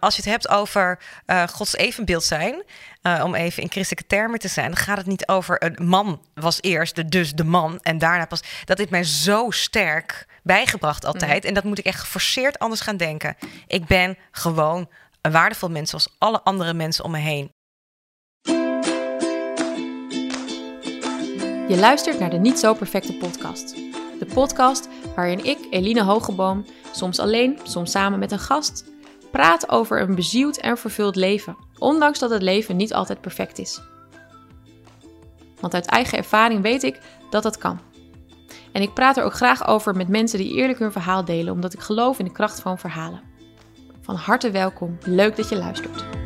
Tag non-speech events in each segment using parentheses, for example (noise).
Als je het hebt over uh, Gods evenbeeld zijn, uh, om even in christelijke termen te zijn, dan gaat het niet over een man was eerst, dus de man, en daarna pas. Dat is mij zo sterk bijgebracht altijd. En dat moet ik echt geforceerd anders gaan denken. Ik ben gewoon een waardevol mens zoals alle andere mensen om me heen. Je luistert naar de Niet Zo Perfecte podcast. De podcast waarin ik, Eline Hogeboom, soms alleen, soms samen met een gast Praat over een bezield en vervuld leven, ondanks dat het leven niet altijd perfect is. Want uit eigen ervaring weet ik dat dat kan. En ik praat er ook graag over met mensen die eerlijk hun verhaal delen, omdat ik geloof in de kracht van verhalen. Van harte welkom, leuk dat je luistert.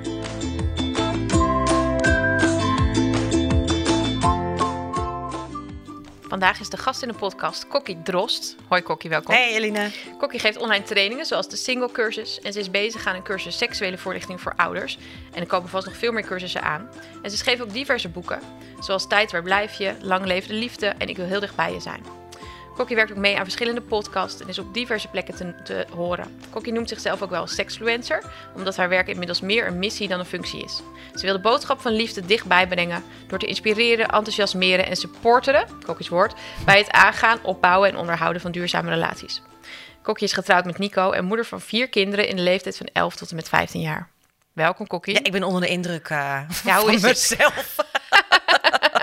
Vandaag is de gast in de podcast Kokkie Drost. Hoi Kokkie, welkom. Hey Eline. Kokkie geeft online trainingen zoals de single cursus en ze is bezig aan een cursus seksuele voorlichting voor ouders. En er komen vast nog veel meer cursussen aan. En ze schreef ook diverse boeken, zoals Tijd waar blijf je, Lang leef de liefde en Ik wil heel dicht bij je zijn. Kokkie werkt ook mee aan verschillende podcasts en is op diverse plekken te, te horen. Kokkie noemt zichzelf ook wel sexfluencer, omdat haar werk inmiddels meer een missie dan een functie is. Ze wil de boodschap van liefde dichtbij brengen door te inspireren, enthousiasmeren en supporteren, Kokkie's woord, bij het aangaan, opbouwen en onderhouden van duurzame relaties. Kokkie is getrouwd met Nico en moeder van vier kinderen in de leeftijd van 11 tot en met 15 jaar. Welkom, Kokkie. Ja, ik ben onder de indruk uh, ja, hoe is mezelf. (laughs)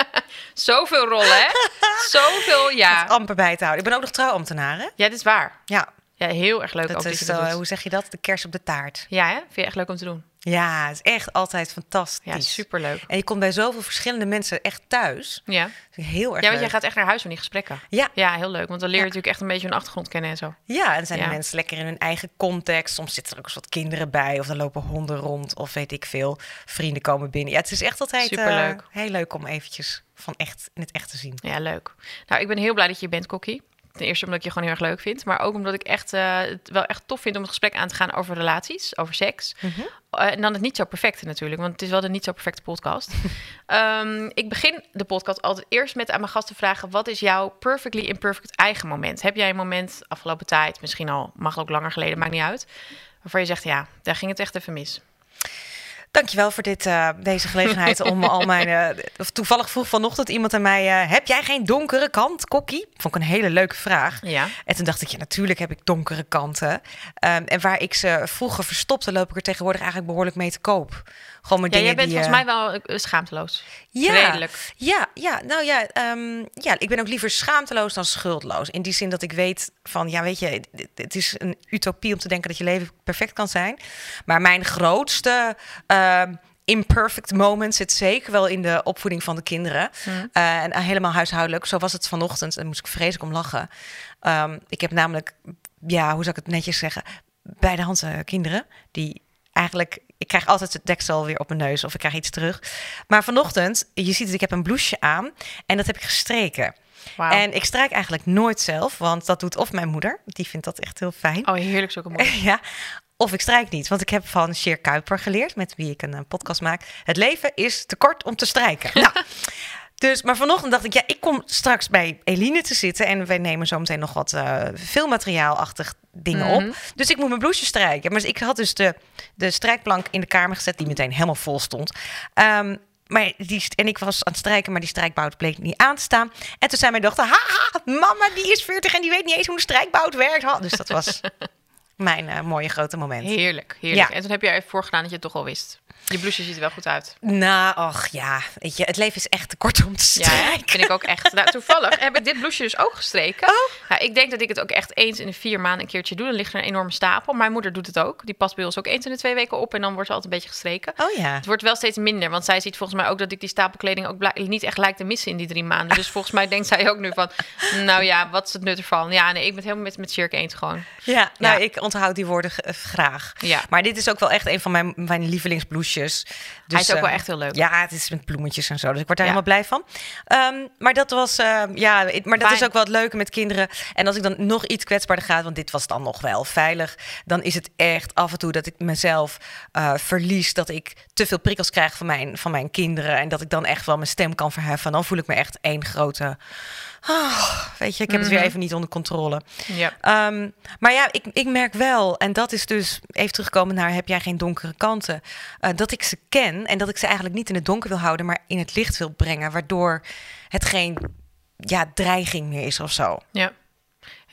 Zoveel rollen, hè? (laughs) Zoveel, ja. amper bij te houden. Ik ben ook nog trouwambtenaar, hè? Ja, dit is waar. Ja. Ja, heel erg leuk. Dat is, uh, hoe zeg je dat? De kers op de taart. Ja, hè? Vind je echt leuk om te doen? Ja, het is echt altijd fantastisch. Ja, superleuk. En je komt bij zoveel verschillende mensen echt thuis. Ja. Heel erg Ja, want jij gaat echt naar huis van die gesprekken. Ja. Ja, heel leuk. Want dan leer je natuurlijk echt een beetje hun achtergrond kennen en zo. Ja, en zijn de mensen lekker in hun eigen context. Soms zitten er ook eens wat kinderen bij. Of er lopen honden rond. Of weet ik veel. Vrienden komen binnen. Ja, het is echt altijd Superleuk. Uh, heel leuk om eventjes van echt in het echt te zien. Ja, leuk. Nou, ik ben heel blij dat je bent, Kokkie. Ten eerste omdat ik je gewoon heel erg leuk vind. Maar ook omdat ik echt, uh, het wel echt tof vind om het gesprek aan te gaan over relaties, over seks. Mm -hmm. uh, en dan het niet zo perfecte natuurlijk, want het is wel de niet zo perfecte podcast. um, (laughs) ik begin de podcast altijd eerst met aan mijn gasten vragen... wat is jouw perfectly imperfect eigen moment? Heb jij een moment afgelopen tijd, misschien al, mag ook langer geleden, maakt niet uit... waarvan je zegt, ja, daar ging het echt even mis? Dankjewel voor dit, uh, deze gelegenheid om al mijn... Uh, toevallig vroeg vanochtend iemand aan mij... Uh, heb jij geen donkere kant, Kokkie? Vond ik een hele leuke vraag. Ja. En toen dacht ik, ja, natuurlijk heb ik donkere kanten. Um, en waar ik ze vroeger verstopte... loop ik er tegenwoordig eigenlijk behoorlijk mee te koop. Gewoon met ja, dingen jij bent die, volgens mij wel schaamteloos. Ja, Redelijk. Ja, ja, nou ja, um, ja, ik ben ook liever schaamteloos dan schuldloos. In die zin dat ik weet van, ja, weet je, het is een utopie om te denken dat je leven perfect kan zijn. Maar mijn grootste... Uh, imperfect moment zit zeker wel in de opvoeding van de kinderen. Hmm. Uh, en helemaal huishoudelijk. Zo was het vanochtend. En moest ik vreselijk om lachen. Um, ik heb namelijk, ja, hoe zou ik het netjes zeggen? Bij de hand kinderen die eigenlijk ik krijg altijd het deksel weer op mijn neus of ik krijg iets terug. Maar vanochtend, je ziet het, ik heb een blouseje aan en dat heb ik gestreken. Wow. En ik strijk eigenlijk nooit zelf, want dat doet of mijn moeder, die vindt dat echt heel fijn. Oh, heerlijk zulke moeder. (laughs) ja. Of ik strijk niet, want ik heb van Sheer Kuiper geleerd, met wie ik een, een podcast maak. Het leven is te kort om te strijken. nou, (laughs) dus, maar vanochtend dacht ik, ja, ik kom straks bij Eline te zitten en wij nemen zo meteen nog wat uh, filmmateriaalachtig dingen Mhm. op. Dus ik moet mijn blouseje strijken. Maar ik had dus de, de strijkplank in de kamer gezet, die meteen helemaal vol stond. Um, maar die, en ik was aan het strijken, maar die strijkbout bleek niet aan te staan. En toen zei mijn dochter, haha, mama die is 40 en die weet niet eens hoe een strijkbout werkt. Dus dat was (laughs) mijn uh, mooie grote moment. Heerlijk, heerlijk. Ja. En toen heb je er even voor gedaan dat je het toch al wist. Je blouse ziet er wel goed uit. Nou, ach ja, weet je, het leven is echt te kort om te Ja, strijken. hè? vind ik ook echt. Nou, toevallig heb ik dit blouseje dus ook gestreken. Oh. Ja, ik denk dat ik het ook echt eens in de vier maanden een keertje doe. Dan ligt er een enorme stapel. Mijn moeder doet het ook. Die past bij ons ook eens in de twee weken op. En dan wordt ze altijd een beetje gestreken. Oh ja. Het wordt wel steeds minder. Want zij ziet volgens mij ook dat ik die stapelkleding ook niet echt lijkt te missen in die drie maanden. Dus volgens mij denkt zij ook nu van... Nou ja, wat is het nut ervan? Ja, nee, ik ben het helemaal met, met Shirk eens gewoon. Ja, nou, Ja. ik onthoud die woorden g- graag. Ja. Maar dit is ook wel echt een van mijn, mijn lievelingsbloesjes. Dus, Hij is ook eh, wel echt heel leuk. Ja, het is met bloemetjes en zo. Dus ik word daar Ja. helemaal blij van. Ehm, maar dat was, eh, ja, maar dat Fijn. is ook wel het leuke met kinderen. En als ik dan nog iets kwetsbaarder ga, want dit was dan nog wel veilig, dan is het echt af en toe dat ik mezelf eh, verlies, dat ik te veel prikkels krijg van mijn, van mijn kinderen en dat ik dan echt wel mijn stem kan verheffen. Dan voel ik me echt één grote oh, weet je, ik heb het weer even niet onder controle. Ja. Ehm, maar ja, ik, ik merk wel, en dat is dus even terugkomen naar heb jij geen donkere kanten, eh, dat ik ze ken en dat ik ze eigenlijk niet in het donker wil houden, maar in het licht wil brengen, waardoor het geen ja, dreiging meer is of zo. Ja.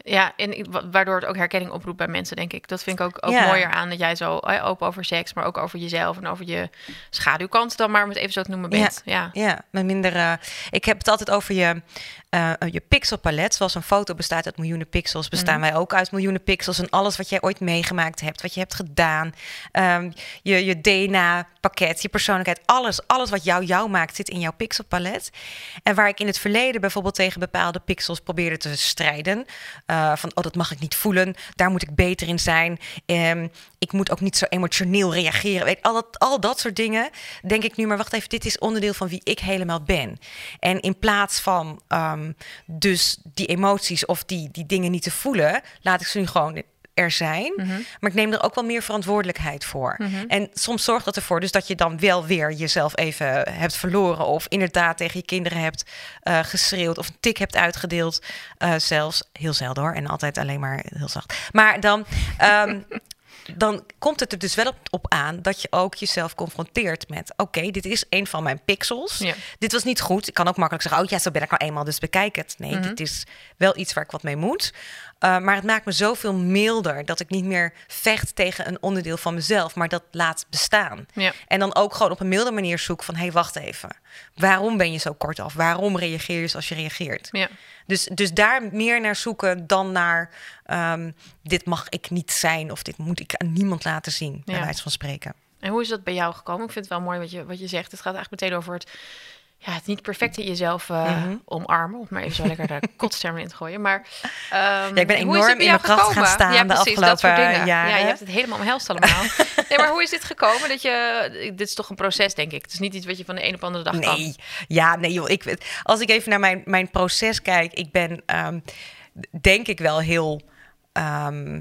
Ja, en waardoor het ook herkenning oproept bij mensen, denk ik. Dat vind ik ook, ook Ja. mooier aan dat jij zo open over seks, maar ook over jezelf en over je schaduwkant dan maar om het even zo te noemen bent. Ja. Ja, met minder. eh, ik heb het altijd over je, eh, je pixelpalet. Zoals een foto bestaat uit miljoenen pixels, bestaan wij ook uit miljoenen pixels. En alles wat jij ooit meegemaakt hebt, wat je hebt gedaan, ehm, je, je DNA-pakket, je persoonlijkheid, alles, alles wat jou jou maakt, zit in jouw pixelpalet. En waar ik in het verleden bijvoorbeeld tegen bepaalde pixels probeerde te strijden. Eh, van, oh, dat mag ik niet voelen, daar moet ik beter in zijn. Ehm, ik moet ook niet zo emotioneel reageren. Weet, al, dat, al dat soort dingen, denk ik nu, maar wacht even, dit is onderdeel van wie ik helemaal ben. En in plaats van ehm, dus die emoties of die, die dingen niet te voelen, laat ik ze nu gewoon er zijn. Maar ik neem er ook wel meer verantwoordelijkheid voor. En soms zorgt dat ervoor dus dat je dan wel weer jezelf even hebt verloren. Of inderdaad tegen je kinderen hebt eh, geschreeuwd. Of een tik hebt uitgedeeld. eh, zelfs heel zelden hoor. En altijd alleen maar heel zacht. Maar dan. (laughs) ehm, dan komt het er dus wel op, aan dat je ook jezelf confronteert met: oké, dit is een van mijn pixels. Ja. Dit was niet goed. Ik kan ook makkelijk zeggen: oh ja, zo ben ik nou eenmaal, dus bekijk het. Nee, dit is wel iets waar ik wat mee moet. Uh, maar het maakt me zoveel milder dat ik niet meer vecht tegen een onderdeel van mezelf, maar dat laat bestaan. Ja. En dan ook gewoon op een milde manier zoek van: hé, hey, wacht even. Waarom ben je zo kort af? Waarom reageer je zoals je reageert? Ja. Dus, dus daar meer naar zoeken dan naar um, dit mag ik niet zijn of dit moet ik aan niemand laten zien, bij Ja. wijze van spreken. En hoe is dat bij jou gekomen? Ik vind het wel mooi wat je, wat je zegt. Het gaat eigenlijk meteen over het, ja, het niet perfect in jezelf uh, Mhm. omarmen. Om maar even zo (laughs) lekker de kotstermen in te gooien. Maar ehm, Ja, ik ben enorm in mijn kracht gaan staan ja, de precies, dat soort afgelopen dingen. jaren. Ja, je hebt het helemaal omhelst allemaal. (laughs) nee, maar hoe is dit gekomen? Dat je, dit is toch een proces, denk ik. Het is niet iets wat je van de een op de andere dag kan. Nee, ja, nee joh. Ik, weet- als ik even naar mijn, mijn proces kijk, ik ben ehm, denk ik wel heel. ehm,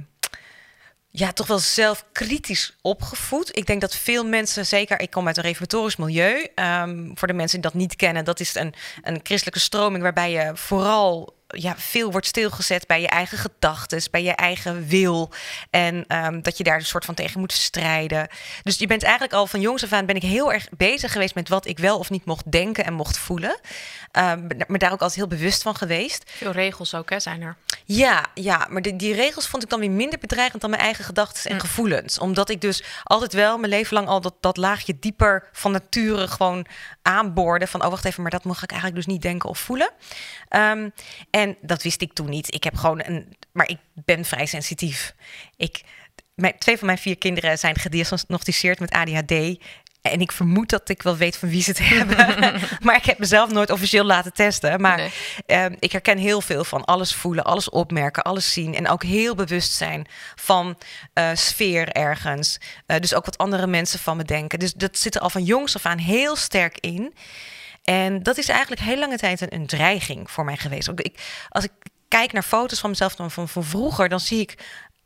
ja, toch wel zelf kritisch opgevoed. Ik denk dat veel mensen, zeker ik kom uit een reformatorisch milieu. ehm, voor de mensen die dat niet kennen, dat is een, een christelijke stroming waarbij je vooral ja, veel wordt stilgezet bij je eigen gedachten, bij je eigen wil. En ehm, dat je daar een soort van tegen moet strijden. Dus je bent eigenlijk al van jongs af aan ben ik heel erg bezig geweest met wat ik wel of niet mocht denken en mocht voelen. Um, me daar ook altijd heel bewust van geweest. Veel regels ook, hè, zijn er. Ja, ja, maar die, die regels vond ik dan weer minder bedreigend dan mijn eigen gedachten en Mm. gevoelens. Omdat ik dus altijd wel mijn leven lang al dat, dat laagje dieper van nature gewoon aanboorde. Van, oh wacht even, maar dat mag ik eigenlijk dus niet denken of voelen. Um, en dat wist ik toen niet. Ik heb gewoon een, maar ik ben vrij sensitief. Ik, mijn, twee van mijn vier kinderen zijn gediagnosticeerd met ADHD. En ik vermoed dat ik wel weet van wie ze het hebben. (laughs) maar ik heb mezelf nooit officieel laten testen. Maar Nee. eh, ik herken heel veel van alles voelen, alles opmerken, alles zien. En ook heel bewust zijn van eh, sfeer ergens. Eh, dus ook wat andere mensen van me denken. Dus dat zit er al van jongs af aan heel sterk in. En dat is eigenlijk heel lange tijd een, een dreiging voor mij geweest. Ook ik, als ik kijk naar foto's van mezelf van, van, van vroeger, dan zie ik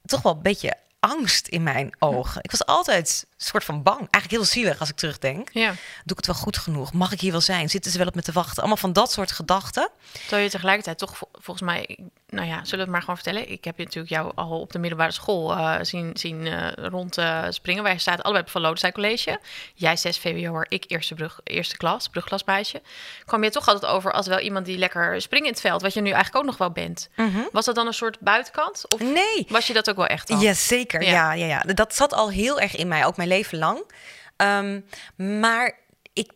toch wel een beetje angst in mijn ogen. Ik was altijd soort van bang. Eigenlijk heel zielig als ik terugdenk. Ja. Doe ik het wel goed genoeg? Mag ik hier wel zijn? Zitten ze wel op me te wachten? Allemaal van dat soort gedachten. Terwijl je tegelijkertijd toch vol- volgens mij, nou ja, zullen we het maar gewoon vertellen. Ik heb je natuurlijk jou al op de middelbare school eh, zien, zien eh, rond eh, springen. Wij zaten allebei op Van Lodenstein College. Jij 6 VWO'er, ik eerste, brug, eerste klas, brugklasmeisje. Kwam je toch altijd over als wel iemand die lekker springt in het veld, wat je nu eigenlijk ook nog wel bent. Was dat dan een soort buitenkant? Of Nee. was je dat ook wel echt al? Ja, zeker. Ja. Ja. Ja, ja, Dat zat al heel erg in mij, ook mijn leven lang. Ehm, maar ik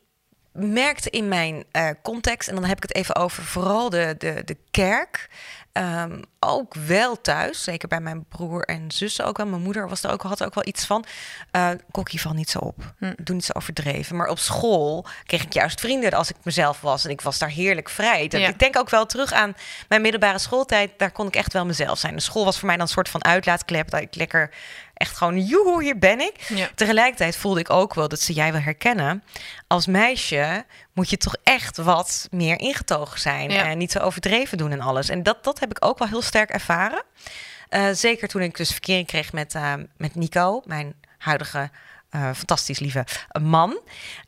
merkte in mijn eh, context, en dan heb ik het even over vooral de, de, de kerk. ehm, ook wel thuis, zeker bij mijn broer en zussen ook wel. Mijn moeder was er ook, had er ook wel iets van. eh kokkie val niet zo op. Hm. Doe niet zo overdreven. Maar op school kreeg ik juist vrienden als ik mezelf was. En ik was daar heerlijk vrij. Dat- Ja. Ik denk ook wel terug aan mijn middelbare schooltijd. Daar kon ik echt wel mezelf zijn. De school was voor mij dan een soort van uitlaatklep. Dat ik lekker echt gewoon, joehoe, hier ben ik. Ja. Tegelijkertijd voelde ik ook wel, dat ze jij wel herkennen. Als meisje moet je toch echt wat meer ingetogen zijn. Ja. En niet zo overdreven doen en alles. En dat, dat heb ik ook wel heel sterk ervaren. Eh, zeker toen ik dus verkering kreeg met, eh, met Nico, mijn huidige eh, fantastisch lieve man.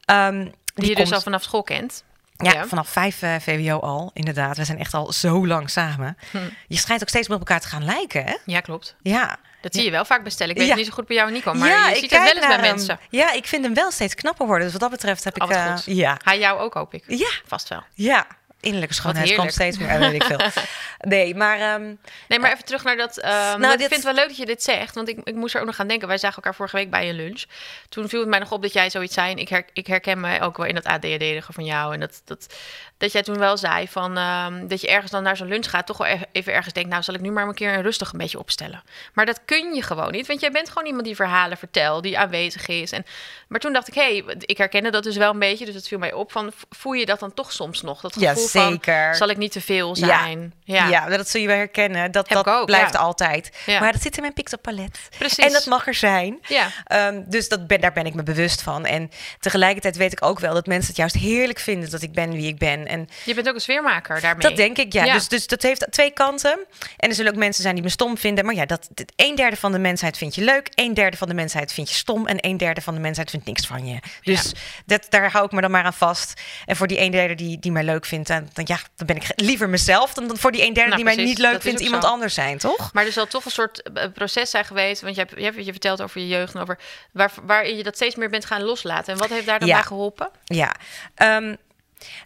Ehm, Die, je dus al vanaf school kent. Ja, Ja. vanaf vijf VWO al, inderdaad. We zijn echt al zo lang samen. Hm. Je schijnt ook steeds meer op elkaar te gaan lijken, hè? Ja, klopt. Ja. Dat zie je wel vaak bestellen. Ik weet het niet zo goed bij jou Nico, maar je ik ziet het wel eens bij mensen. Ja, ik vind hem wel steeds knapper worden. Dus wat dat betreft heb Oh, ik... goed. ja, Hij jou ook, hoop ik. ja, Vast wel. ja. Innerlijke schoonheid komt steeds meer weet ik veel. (laughs) Nee, maar... ehm, Nee, maar even terug naar dat. ehm, Nou, dat- Ik dit- vind het wel leuk dat je dit zegt, want ik, ik moest er ook nog aan denken. Wij zagen elkaar vorige week bij een lunch. Toen viel het mij nog op dat jij zoiets zei. en Ik, her, ik herken me ook wel in dat ADHD van jou. En dat, dat, dat jij toen wel zei van ehm, dat je ergens dan naar zo'n lunch gaat, toch wel even ergens denkt, nou zal ik nu maar een keer een rustig een beetje opstellen. Maar dat kun je gewoon niet, want jij bent gewoon iemand die verhalen vertelt, die aanwezig is. En, maar toen dacht ik, hé, hey, ik herkende dat dus wel een beetje, dus het viel mij op van, voel je dat dan toch soms nog? Dat Ja, gevoel van, zeker. zal ik niet te veel Ja. zijn? ja. dat zul je wel herkennen. Dat, Heb dat ook, blijft ja. altijd. Ja. Maar dat zit in mijn pixelpalet. Precies. En dat mag er zijn. Ja. Ehm, dus dat ben, daar ben ik me bewust van. En tegelijkertijd weet ik ook wel dat mensen het juist heerlijk vinden dat ik ben wie ik ben. En Je bent ook een sfeermaker daarmee. dat denk ik, ja. Ja. Dus, dus dat heeft twee kanten. En er zullen ook mensen zijn die me stom vinden. Maar ja, dat, een derde van de mensheid vind je leuk. Een derde van de mensheid vind je stom. En een derde van de mensheid vindt niks van je. Dus dat, daar hou ik me dan maar aan vast. En voor die een derde die, die mij leuk vindt, dan, dan, ja, dan ben ik liever mezelf. Dan, dan voor die een derde Nou, die mij niet leuk vindt, iemand zo. anders zijn, toch? Maar er zal toch een soort eh, proces zijn geweest. Want je hebt, je hebt je verteld over je jeugd en over waar, waarin je dat steeds meer bent gaan loslaten. En wat heeft daar dan Ja. bij geholpen? Ja. Ehm,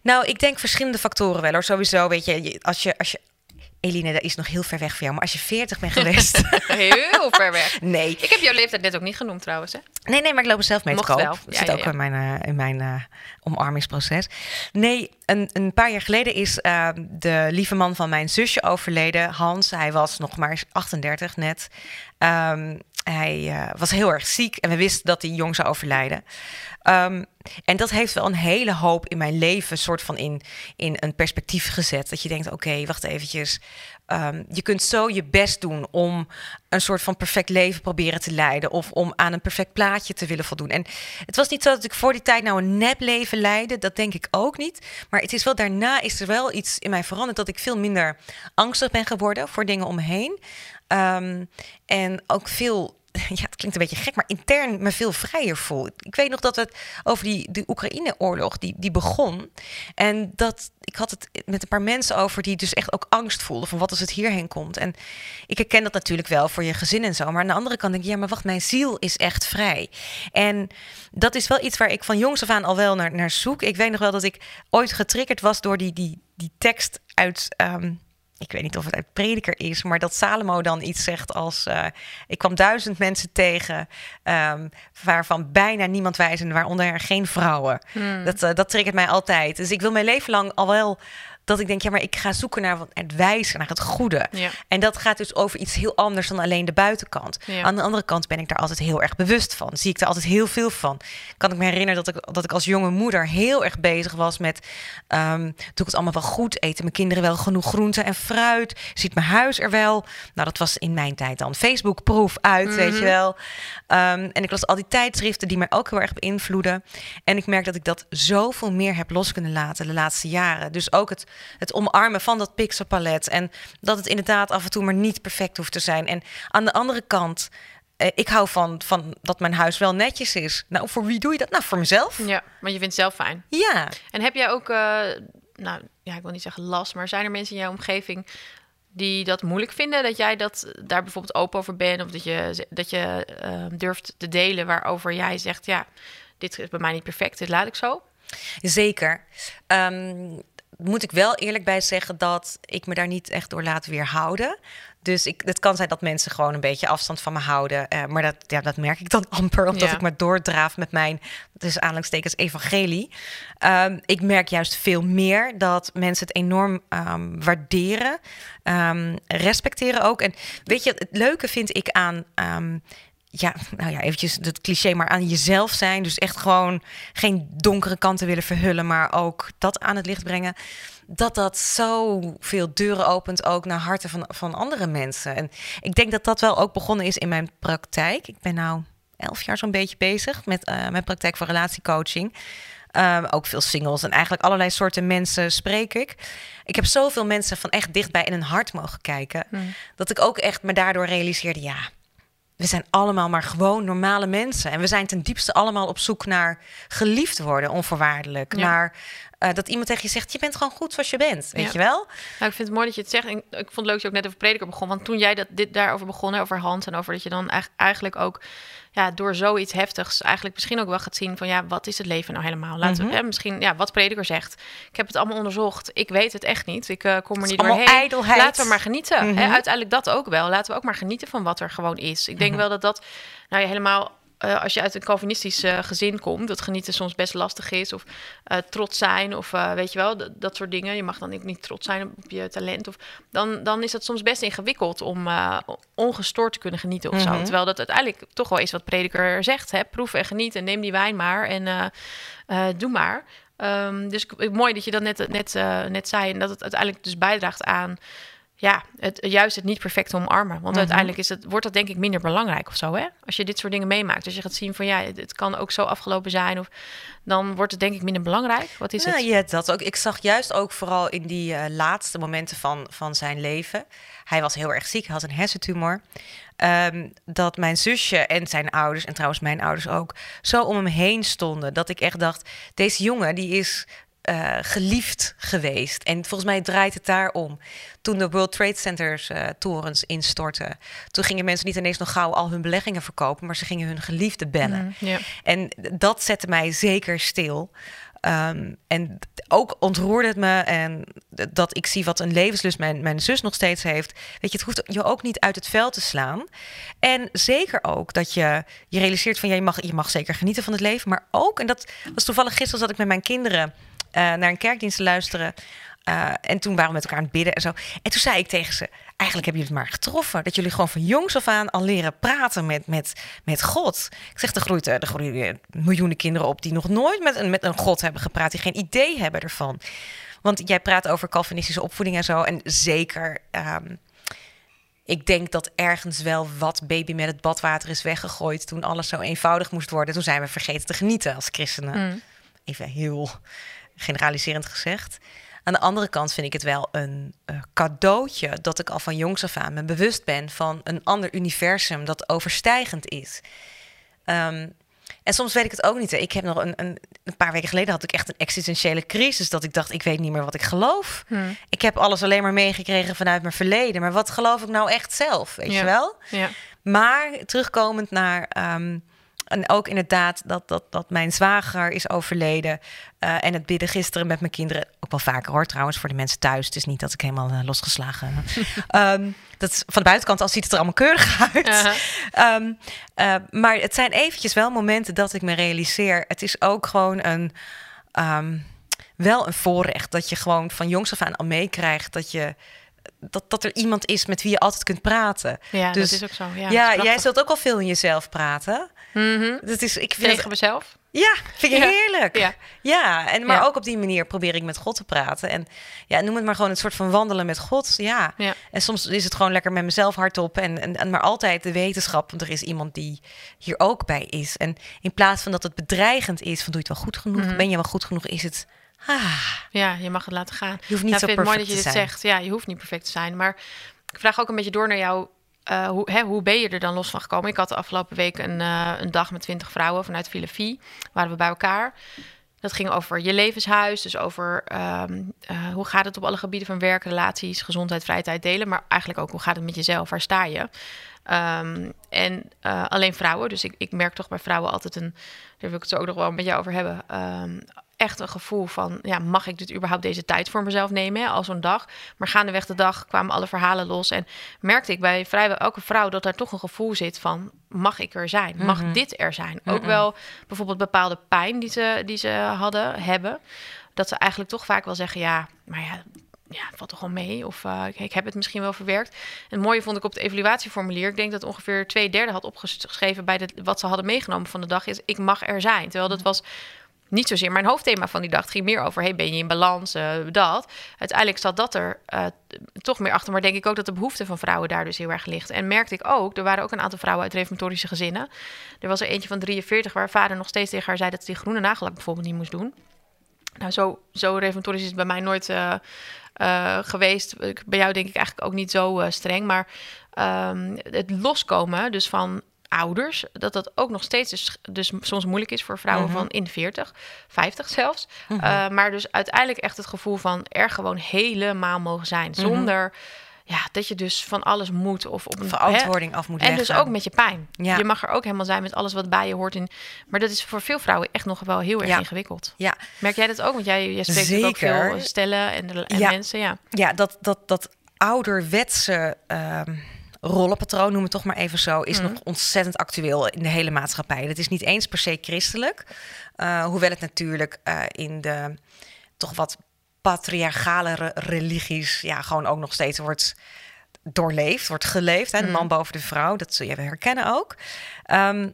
nou, ik denk verschillende factoren wel hoor. Sowieso, weet je, als je, als je Eline, dat is nog heel ver weg voor jou. Maar als je 40 bent geweest. (laughs) Heel ver weg. (laughs) nee. Ik heb jouw leeftijd net ook niet genoemd trouwens. Hè? nee, nee, maar ik loop er zelf mee Mocht te koop. wel. Dat Ja, zit ja, ook ja. in mijn, eh, in mijn eh, omarmingsproces. Nee, een, een paar jaar geleden is eh, de lieve man van mijn zusje overleden. Hans, hij was nog maar 38 net. Ehm, hij eh, was heel erg ziek en we wisten dat hij jong zou overlijden. Ehm, en dat heeft wel een hele hoop in mijn leven soort van in, in een perspectief gezet. Dat je denkt, oké, wacht eventjes. Ehm, je kunt zo je best doen om een soort van perfect leven proberen te leiden. Of om aan een perfect plaatje te willen voldoen. En het was niet zo dat ik voor die tijd nou een nep leven leidde. Dat denk ik ook niet. Maar het is wel daarna is er wel iets in mij veranderd. Dat ik veel minder angstig ben geworden voor dingen om me heen. Ehm, en ook veel (laughs) ja, het klinkt een beetje gek, maar intern me veel vrijer voel. Ik weet nog dat het over die, de Oekraïne-oorlog, die, die begon. En dat ik had het met een paar mensen over die dus echt ook angst voelden van wat als het hierheen komt. En ik herken dat natuurlijk wel voor je gezin en zo. Maar aan de andere kant denk ik, ja, maar wacht, mijn ziel is echt vrij. En dat is wel iets waar ik van jongs af aan al wel naar, naar zoek. Ik weet nog wel dat ik ooit getriggerd was door die, die, die tekst uit. ehm, ik weet niet of het uit prediker is, maar dat Salomo dan iets zegt als: eh, Ik kwam duizend mensen tegen, ehm, waarvan bijna niemand wijs en waaronder er geen vrouwen. Dat, eh, dat triggert mij altijd. Dus ik wil mijn leven lang al wel dat ik denk: ja, maar ik ga zoeken naar wat- het wijze, naar het goede. Ja. En dat gaat dus over iets heel anders dan alleen de buitenkant. Ja. Aan de andere kant ben ik daar altijd heel erg bewust van. Zie ik er altijd heel veel van. Kan ik me herinneren dat ik, dat ik als jonge moeder heel erg bezig was met... ehm, doe ik het allemaal wel goed? Eten mijn kinderen wel genoeg groente en fruit? Ziet mijn huis er wel? Nou, dat was in mijn tijd dan Facebook-proef uit, weet je wel. Ehm, en ik las al die tijdschriften die mij ook heel erg beïnvloeden. En ik merk dat ik dat zoveel meer heb los kunnen laten de laatste jaren. Dus ook het, het omarmen van dat pixelpalet. En dat het inderdaad af en toe maar niet perfect hoeft te zijn. En aan de andere kant, eh, ik hou van, van dat mijn huis wel netjes is. Nou, voor wie doe je dat? Nou, voor mezelf. ja, maar je vindt het zelf fijn. Ja. En heb jij ook, eh, nou ja, ik wil niet zeggen last, maar zijn er mensen in jouw omgeving die dat moeilijk vinden? Dat jij dat daar bijvoorbeeld open over bent of dat je, dat je eh, durft te delen waarover jij zegt, ja, dit is bij mij niet perfect, dit laat ik zo. Zeker. Ehm, moet ik wel eerlijk bij zeggen dat ik me daar niet echt door laat weerhouden. Dus ik, het kan zijn dat mensen gewoon een beetje afstand van me houden. eh, maar dat, ja, dat merk ik dan (laughs) amper, omdat Ja. ik maar doordraaf met mijn, tussen aanhalingstekens, evangelie. Ehm, ik merk juist veel meer dat mensen het enorm ehm, waarderen, ehm, respecteren ook. En weet je, het leuke vind ik aan... ja, nou ja, eventjes het cliché, maar aan jezelf zijn. Dus echt gewoon geen donkere kanten willen verhullen, maar ook dat aan het licht brengen. Dat dat zoveel deuren opent ook naar harten van, van andere mensen. En ik denk dat dat wel ook begonnen is in mijn praktijk. Ik ben nou elf jaar zo'n beetje bezig met eh, mijn praktijk voor relatiecoaching. Ehm, ook veel singles en eigenlijk allerlei soorten mensen spreek ik. Ik heb zoveel mensen van echt dichtbij in hun hart mogen kijken. Dat ik ook echt me daardoor realiseerde, ja, we zijn allemaal maar gewoon normale mensen. En we zijn ten diepste allemaal op zoek naar geliefd worden, onvoorwaardelijk. Ja. Naar eh, dat iemand tegen je zegt: Je bent gewoon goed zoals je bent. Weet Ja. je wel? Nou, ik vind het mooi dat je het zegt. En ik vond het leuk dat je ook net over prediker begon. Want toen jij dat, dit daarover begon, hè, over Hans... en over dat je dan eigenlijk- ook ja, door zoiets heftigs... eigenlijk misschien ook wel gaat zien van... ja, wat is het leven nou helemaal? Laten Mhm. we, hè, misschien, ja, wat prediker zegt. Ik heb het allemaal onderzocht. Ik weet het echt niet. Ik eh, kom er niet doorheen. ijdelheid. Laten we maar genieten. Mhm. hè. Uiteindelijk dat ook wel. Laten we ook maar genieten van wat er gewoon is. Ik denk Mhm. wel dat dat... Nou ja, helemaal... eh, als je uit een Calvinistisch eh, gezin komt, dat genieten soms best lastig is. Of eh, trots zijn, of weet je wel, dat, dat soort dingen. Je mag dan ook niet trots zijn op, je talent. Of, dan, dan is dat soms best ingewikkeld om ongestoord te kunnen genieten of zo. Mhm. Terwijl dat uiteindelijk toch wel is wat prediker zegt. Hè? Proef en geniet en neem die wijn maar en doe maar. Ehm, dus mooi dat je dat net, net, net zei. En dat het uiteindelijk dus bijdraagt aan ja, het, juist het niet perfecte omarmen. Want Mhm. uiteindelijk is het, wordt dat denk ik minder belangrijk of zo. Hè? Als je dit soort dingen meemaakt. Als je gaat zien van ja, het, het kan ook zo afgelopen zijn. Of, dan wordt het denk ik minder belangrijk. Wat is nou, het? ja, dat ook. Ik zag juist ook vooral in die eh, laatste momenten van, van zijn leven. Hij was heel erg ziek, hij had een hersentumor. ehm, dat mijn zusje en zijn ouders, en trouwens mijn ouders ook, zo om hem heen stonden. Dat ik echt dacht: deze jongen die is eh, geliefd geweest. En volgens mij draait het daarom. Toen de World Trade Centers eh, torens instortten, toen gingen mensen niet ineens nog gauw al hun beleggingen verkopen, maar ze gingen hun geliefde bellen. Ja. En dat zette mij zeker stil. Ehm, en ook ontroerde het me en dat ik zie wat een levenslust mijn, mijn zus nog steeds heeft. Weet je, het hoeft je ook niet uit het veld te slaan. En zeker ook dat je je realiseert van ja, je mag, je mag zeker genieten van het leven. Maar ook, en dat was toevallig gisteren zat ik met mijn kinderen naar een kerkdienst te luisteren. Eh, en toen waren we met elkaar aan het bidden en zo. En toen zei ik tegen ze: Eigenlijk hebben jullie het maar getroffen. Dat jullie gewoon van jongs af aan al leren praten met, met, met God. Ik zeg: Er groeit, eh, er groeien miljoenen kinderen op die nog nooit met een, met een God hebben gepraat. Die geen idee hebben ervan. Want jij praat over Calvinistische opvoeding en zo. En zeker. ehm, ik denk dat ergens wel wat baby met het badwater is weggegooid. toen alles zo eenvoudig moest worden. Toen zijn we vergeten te genieten als christenen Mm. even heel generaliserend gezegd. Aan de andere kant vind ik het wel een eh, cadeautje dat ik al van jongs af aan me bewust ben van een ander universum dat overstijgend is. Ehm, en soms weet ik het ook niet. hè. Ik heb nog een, een, een paar weken geleden had ik echt een existentiële crisis dat ik dacht ik weet niet meer wat ik geloof. Hm. Ik heb alles alleen maar meegekregen vanuit mijn verleden, maar wat geloof ik nou echt zelf? Weet Ja. je wel? Ja. Maar terugkomend naar. ehm, en ook inderdaad dat, dat, dat mijn zwager is overleden. eh, en het bidden gisteren met mijn kinderen. Ook wel vaker hoor trouwens voor de mensen thuis. Het is niet dat ik helemaal eh, losgeslagen. (laughs) Ehm dat is, van de buitenkant al ziet het er allemaal keurig uit. Ehm, eh, maar het zijn eventjes wel momenten dat ik me realiseer. Het is ook gewoon een. ehm, wel een voorrecht dat je gewoon van jongs af aan al meekrijgt dat je. Dat, dat er iemand is met wie je altijd kunt praten. ja, Dus- dat is ook zo. Ja, jij zult ook al veel in jezelf praten. Mhm. Dat is, ik vind Tegen mezelf. ja, vind ik Ja. heerlijk. Ja. Ja, en, maar Ja. ook op die manier probeer ik met God te praten. En ja, noem het maar gewoon een soort van wandelen met God. Ja. Ja. En soms is het gewoon lekker met mezelf hardop. En, en, en maar altijd de wetenschap, want er is iemand die hier ook bij is. En in plaats van dat het bedreigend is, van doe je het wel goed genoeg? Mhm. Ben je wel goed genoeg? Is het, ah, Ja, je mag het laten gaan. je hoeft niet zo ik vind het mooi perfect dat je dit zijn. zegt. Ja, je hoeft niet perfect te zijn. Maar ik vraag ook een beetje door naar jou. eh, hoe, hè, hoe ben je er dan los van gekomen? Ik had de afgelopen week een, eh, een dag met twintig vrouwen vanuit Filafie. Waren we bij elkaar. Dat ging over je levenshuis. Dus over ehm, eh, hoe gaat het op alle gebieden van werk, relaties, gezondheid, vrije tijd delen. Maar eigenlijk ook hoe gaat het met jezelf? Waar sta je? Ehm, en alleen vrouwen. Dus ik, ik merk toch bij vrouwen altijd een... Daar wil ik het zo ook nog wel met jou over hebben. ehm, echt een gevoel van, ja, mag ik dit überhaupt deze tijd voor mezelf nemen, hè, al zo'n dag? Maar gaandeweg de dag kwamen alle verhalen los en merkte ik bij vrijwel elke vrouw dat daar toch een gevoel zit van, mag ik er zijn? Mag Mhm. dit er zijn? Ook Mhm. wel bijvoorbeeld bepaalde pijn die ze, die ze hadden, hebben, dat ze eigenlijk toch vaak wel zeggen, ja, maar ja, ja, het valt toch wel mee. Of eh, ik, heb het misschien wel verwerkt. Het mooie vond ik op het evaluatieformulier. Ik denk dat ongeveer twee derde had opgeschreven bij de, wat ze hadden meegenomen van de dag. Is ik mag er zijn. Terwijl dat was niet zozeer mijn hoofdthema van die dag. Het ging meer over, hey, ben je in balans, eh, dat. Uiteindelijk zat dat er eh, toch meer achter. Maar denk ik ook dat de behoefte van vrouwen daar dus heel erg ligt. En merkte ik ook, er waren ook een aantal vrouwen uit reformatorische gezinnen. Er was er eentje van 43 waar vader nog steeds tegen haar zei... dat ze die groene nagellak bijvoorbeeld niet moest doen. Nou, zo, zo reformatorisch is het bij mij nooit eh, geweest. Bij jou denk ik eigenlijk ook niet zo streng. Maar ehm, het loskomen dus van ouders, dat dat ook nog steeds dus, dus soms moeilijk is voor vrouwen Mhm. van in de 40, 50 zelfs. Mhm. Uh, maar dus uiteindelijk echt het gevoel van er gewoon helemaal mogen zijn. Mhm. Zonder ja, dat je dus van alles moet of op een verantwoording af moet En leggen. dus ook met je pijn. Ja. Je mag er ook helemaal zijn met alles wat bij je hoort. In, maar dat is voor veel vrouwen echt nog wel heel erg Ja. ingewikkeld. Ja. Merk jij dat ook? Want jij, jij spreekt ook veel stellen en, en Ja. mensen. Ja. ja, dat, dat, dat ouderwetse ehm rollenpatroon, noem het toch maar even zo, is Mhm. nog ontzettend actueel in de hele maatschappij. Dat is niet eens per se christelijk, eh, hoewel het natuurlijk eh, in de toch wat patriarchalere religies ja, gewoon ook nog steeds wordt doorleefd, wordt geleefd. Hè? De man Mhm. boven de vrouw, dat zul je herkennen ook. Ehm,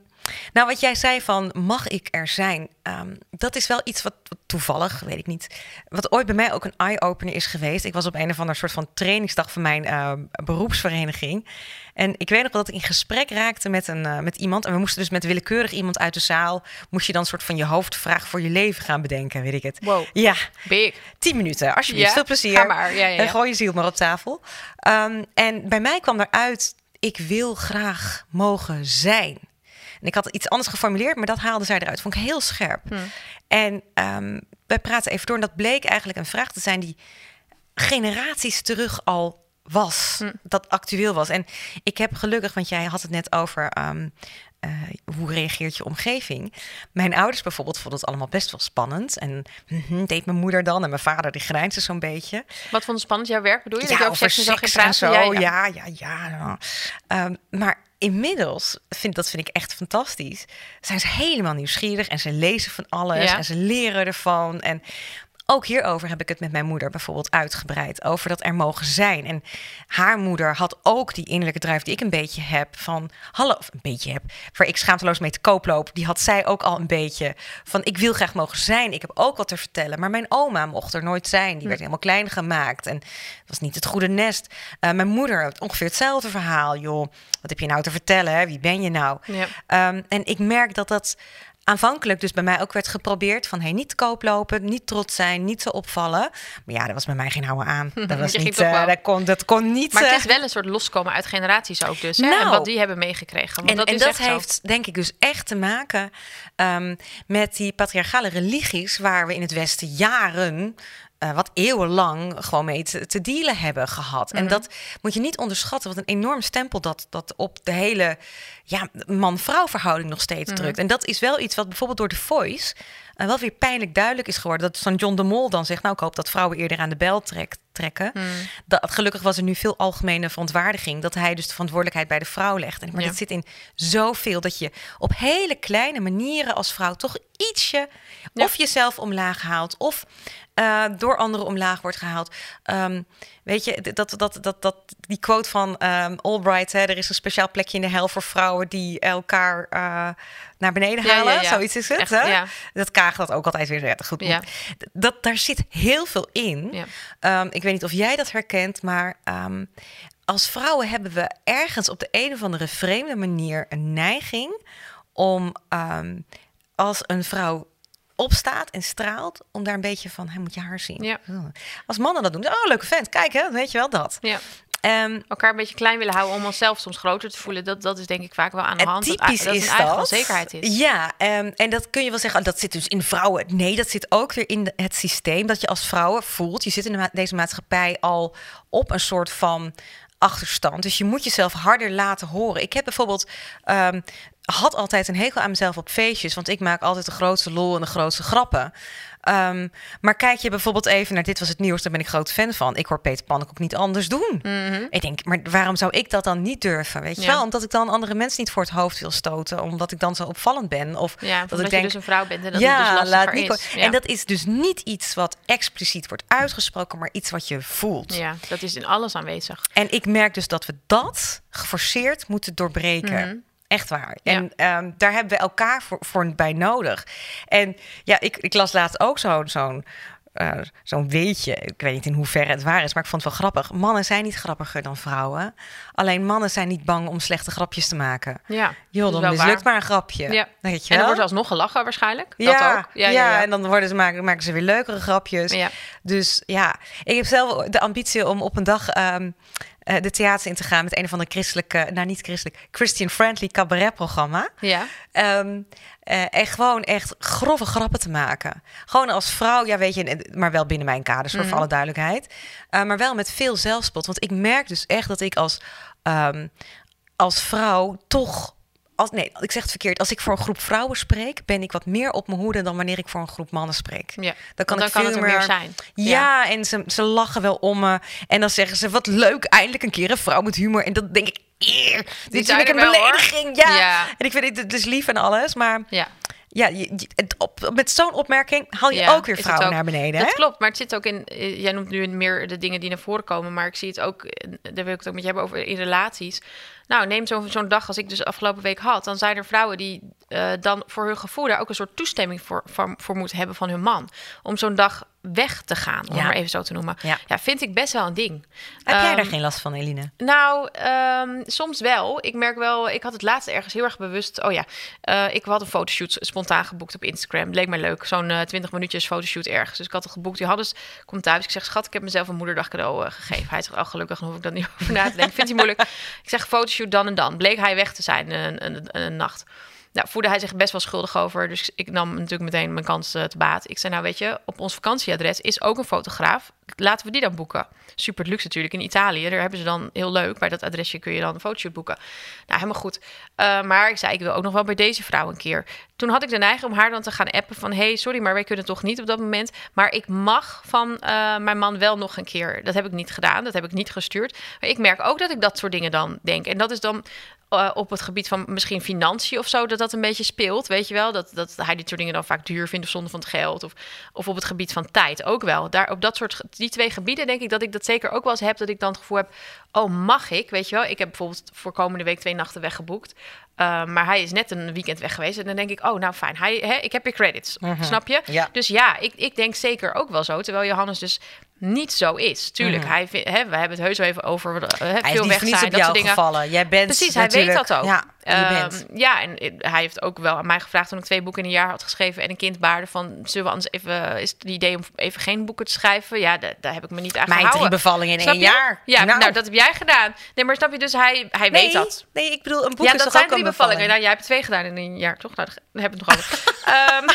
nou, wat jij zei van mag ik er zijn? Ehm, dat is wel iets wat, wat toevallig, weet ik niet, wat ooit bij mij ook een eye-opener is geweest. Ik was op een of ander soort van trainingsdag van mijn ehm, beroepsvereniging. En ik weet nog wel dat ik in gesprek raakte met, een, eh, met iemand. En we moesten dus met willekeurig iemand uit de zaal... moest je dan soort van je hoofdvraag voor je leven gaan bedenken, weet ik het. Wow, Ja, big. tien minuten, alsjeblieft. Ja, Veel plezier. ga maar. Ja, ja, En ja. gooi je ziel maar op tafel. Ehm, en bij mij kwam eruit, ik wil graag mogen zijn. En ik had iets anders geformuleerd, maar dat haalde zij eruit. Vond ik heel scherp. Hm. En ehm, wij praten even door. En dat bleek eigenlijk een vraag te zijn die generaties terug al was. Hm. Dat actueel was. En ik heb gelukkig, want jij had het net over... ehm, eh, hoe reageert je omgeving? Mijn ouders bijvoorbeeld vonden het allemaal best wel spannend. En mhm, deed mijn moeder dan. En mijn vader die grijnsde zo'n beetje. Wat vond je spannend? Jouw werk bedoel je? dat je Ja, over over seks seks en praten? zo. Ja, ja. Ja, ja, ja. Ehm, maar inmiddels, vind, dat vind ik echt fantastisch, zijn ze helemaal nieuwsgierig en ze lezen van alles Ja. en ze leren ervan. En ook hierover heb ik het met mijn moeder bijvoorbeeld uitgebreid. Over dat er mogen zijn. En haar moeder had ook die innerlijke drive die ik een beetje heb. Van, hallo, of een beetje heb. Waar ik schaamteloos mee te koop loop. Die had zij ook al een beetje. Van, ik wil graag mogen zijn. Ik heb ook wat te vertellen. Maar mijn oma mocht er nooit zijn. Die werd helemaal klein gemaakt. En het was niet het goede nest. Eh, mijn moeder had ongeveer hetzelfde verhaal. Joh, wat heb je nou te vertellen? Hè? Wie ben je nou? Ja. Ehm, en ik merk dat dat aanvankelijk dus bij mij ook werd geprobeerd van hey, niet te koop lopen, niet trots zijn, niet te opvallen. Maar ja, dat was bij mij geen houden aan. (laughs) Dat was niet, wel. dat kon, dat kon niet. Maar het eh, is wel een soort loskomen uit generaties ook dus. Hè? Nou. en wat die hebben meegekregen. Want en dat en dat zo. heeft denk ik dus echt te maken ehm, met die patriarchale religies waar we in het Westen jaren, eh, wat eeuwenlang, gewoon mee te, te dealen hebben gehad. En Mhm. dat moet je niet onderschatten, wat een enorm stempel dat, dat op de hele ja, man-vrouw verhouding nog steeds Mhm. drukt. En dat is wel iets wat bijvoorbeeld door de Voice eh, wel weer pijnlijk duidelijk is geworden. Dat zo'n John de Mol dan zegt, nou ik hoop dat vrouwen eerder aan de bel trek- trekken. Hmm. Dat, gelukkig was er nu veel algemene verontwaardiging. Dat hij dus de verantwoordelijkheid bij de vrouw legt. En, maar Ja. dat zit in zoveel dat je op hele kleine manieren als vrouw toch ietsje Ja. of jezelf omlaag haalt of eh, door anderen omlaag wordt gehaald. Ehm, weet je, dat, dat, dat, dat, die quote van ehm Albright, hè, er is een speciaal plekje in de hel voor vrouwen die elkaar eh, naar beneden Ja, halen. ja. Zoiets is het. Echt, hè? Dat kaagt dat ook altijd weer. Goed. Ja. Dat, daar zit heel veel in. Ehm, ik weet niet of jij dat herkent, maar ehm, als vrouwen hebben we ergens op de een of andere vreemde manier een neiging om ehm, als een vrouw opstaat en straalt, om daar een beetje van, hij moet je haar zien. Ja. Als mannen dat doen, oh leuke vent, kijk hè, weet je wel dat. Ja. Ehm, Elkaar een beetje klein willen houden om onszelf soms groter te voelen. Dat, dat is denk ik vaak wel aan de hand. Dat, typisch dat is dat. onzekerheid is. Ja, ehm, en dat kun je wel zeggen. oh, dat zit dus in vrouwen. Nee, dat zit ook weer in het systeem dat je als vrouwen voelt. Je zit in de ma- deze maatschappij al op een soort van achterstand. Dus je moet jezelf harder laten horen. Ik heb bijvoorbeeld ehm, had altijd een hekel aan mezelf op feestjes, want ik maak altijd de grootste lol en de grootste grappen. Ehm, maar kijk je bijvoorbeeld even naar dit was het nieuws, daar ben ik groot fan van. Ik hoor Peter Pan ook niet anders doen. Mhm. Ik denk, maar waarom zou ik dat dan niet durven? Weet je Ja. wel? Omdat ik dan andere mensen niet voor het hoofd wil stoten. Omdat ik dan zo opvallend ben. Of Ja, dat omdat ik je denk, dus een vrouw bent en dat ja, het dus laat Nico. is. Ja. En dat is dus niet iets wat expliciet wordt uitgesproken, maar iets wat je voelt. ja, dat is in alles aanwezig. En ik merk dus dat we dat geforceerd moeten doorbreken. Mhm. Echt waar. Ja. En ehm, daar hebben we elkaar voor, voor bij nodig. En ja, ik, ik las laatst ook zo'n zo'n eh, zo'n weetje. Ik weet niet in hoeverre het waar is, maar ik vond het wel grappig. Mannen zijn niet grappiger dan vrouwen. Alleen mannen zijn niet bang om slechte grapjes te maken. Ja, Joh, dan mislukt waar. maar een grapje. Ja. Weet je En wel? wordt alsnog gelachen waarschijnlijk. ja, dat ook. ja, Ja, ja, en dan worden ze, maken, maken ze weer leukere grapjes. Ja. Dus ja, ik heb zelf de ambitie om op een dag ehm, eh, de theater in te gaan met een of andere christelijke, nou niet christelijk, Christian-friendly cabaretprogramma. Ja. Ehm, eh, en gewoon echt grove grappen te maken. Gewoon als vrouw, ja weet je, maar wel binnen mijn kaders, voor Mhm. alle duidelijkheid. Eh, maar wel met veel zelfspot. Want ik merk dus echt dat ik als, ehm, als vrouw toch... Als, nee, ik zeg het verkeerd. Als ik voor een groep vrouwen spreek, ben ik wat meer op mijn hoede dan wanneer ik voor een groep mannen spreek. ja. Dan kan, ik veel het er meer zijn. Ja, en ze, ze lachen wel om me. En dan zeggen ze, wat leuk, eindelijk een keer een vrouw met humor. En dan denk ik, eer, dit is er een belediging. Ja. Ja. En ik vind het dus lief en alles, maar Ja. ja, je, je- het op, met zo'n opmerking haal je Ja, ook weer vrouwen ook. naar beneden. Dat hè? klopt, maar het zit ook in. eh, Jij noemt nu meer de dingen die naar voren komen, maar ik zie het ook. eh, Daar wil ik het ook met je hebben over in relaties. Nou, neem zo'n zo'n dag als ik dus afgelopen week had. Dan zijn er vrouwen die eh, dan voor hun gevoel daar ook een soort toestemming voor, voor, voor moeten hebben van hun man. Om zo'n dag weg te gaan, om Ja. maar even zo te noemen. Ja. Ja. vind ik best wel een ding. Heb jij Ehm, daar geen last van, Eline? Nou, ehm, soms wel. Ik merk wel, ik had het laatst ergens heel erg bewust. Oh ja, eh, ik had een fotoshoot spontaan geboekt op Instagram. Leek mij leuk. Zo'n eh 20 minuutjes fotoshoot ergens. Dus ik had het geboekt. Die hadden, komt thuis. Ik zeg, schat, ik heb mezelf een moederdag cadeau eh, gegeven. Hij zegt, oh gelukkig, dan hoef ik dat niet (laughs) over na te denken. Vindt hij moeilijk. Ik zeg, fotoshoot dan en dan. Bleek hij weg te zijn een, een, een, een nacht. Nou, voelde hij zich best wel schuldig over. Dus ik nam natuurlijk meteen mijn kans eh, te baat. Ik zei, nou weet je, op ons vakantieadres is ook een fotograaf. Laten we die dan boeken. Super luxe natuurlijk in Italië. Daar hebben ze dan heel leuk. Bij dat adresje kun je dan een fotoshoot boeken. Nou, helemaal goed. Uh, maar ik zei, ik wil ook nog wel bij deze vrouw een keer. Toen had ik de neiging om haar dan te gaan appen van... hey, sorry, maar wij kunnen toch niet op dat moment. Maar ik mag van uh, mijn man wel nog een keer. Dat heb ik niet gedaan. Dat heb ik niet gestuurd. Maar ik merk ook dat ik dat soort dingen dan denk. En dat is dan uh, op het gebied van misschien financiën of zo... dat dat een beetje speelt, weet je wel? Dat, dat hij dit soort dingen dan vaak duur vindt of zonde van het geld. Of, of op het gebied van tijd ook wel. Daar, op dat soort, die twee gebieden denk ik dat ik dat zeker ook wel eens heb... dat ik dan het gevoel heb, oh, mag ik? Weet je wel? Ik heb bijvoorbeeld voor komende week twee nachten weggeboekt... Uh, maar hij is net een weekend weg geweest. En dan denk ik, oh, nou fijn. Hij, hè, ik heb weer credits. Mhm. Snap je? Ja. Dus ja, ik, ik denk zeker ook wel zo. Terwijl Johannes dus niet zo is. Tuurlijk, Mhm. hij hè, we hebben het heus wel even over uh, Hij veel weg zijn, op dat soort dingen. gevallen. Jij bent Precies, hij weet dat ook. Ja, Ehm, bent. ja, en hij heeft ook wel aan mij gevraagd toen ik twee boeken in een jaar had geschreven en een kind baarde van zullen we anders even is het idee om even geen boeken te schrijven? Ja, daar, daar heb ik me niet aan Mijn drie bevallingen in Snap één je? jaar. Ja, Nou. nou. dat heb jij gedaan. Nee, maar snap je dus hij hij nee, weet dat. Nee, ik bedoel, een boek Ja, is dat toch zijn ook drie een bevallingen. bevalling? Nou, jij hebt twee gedaan in een jaar, toch? Nou, hebben we het nog over. (laughs) Ehm,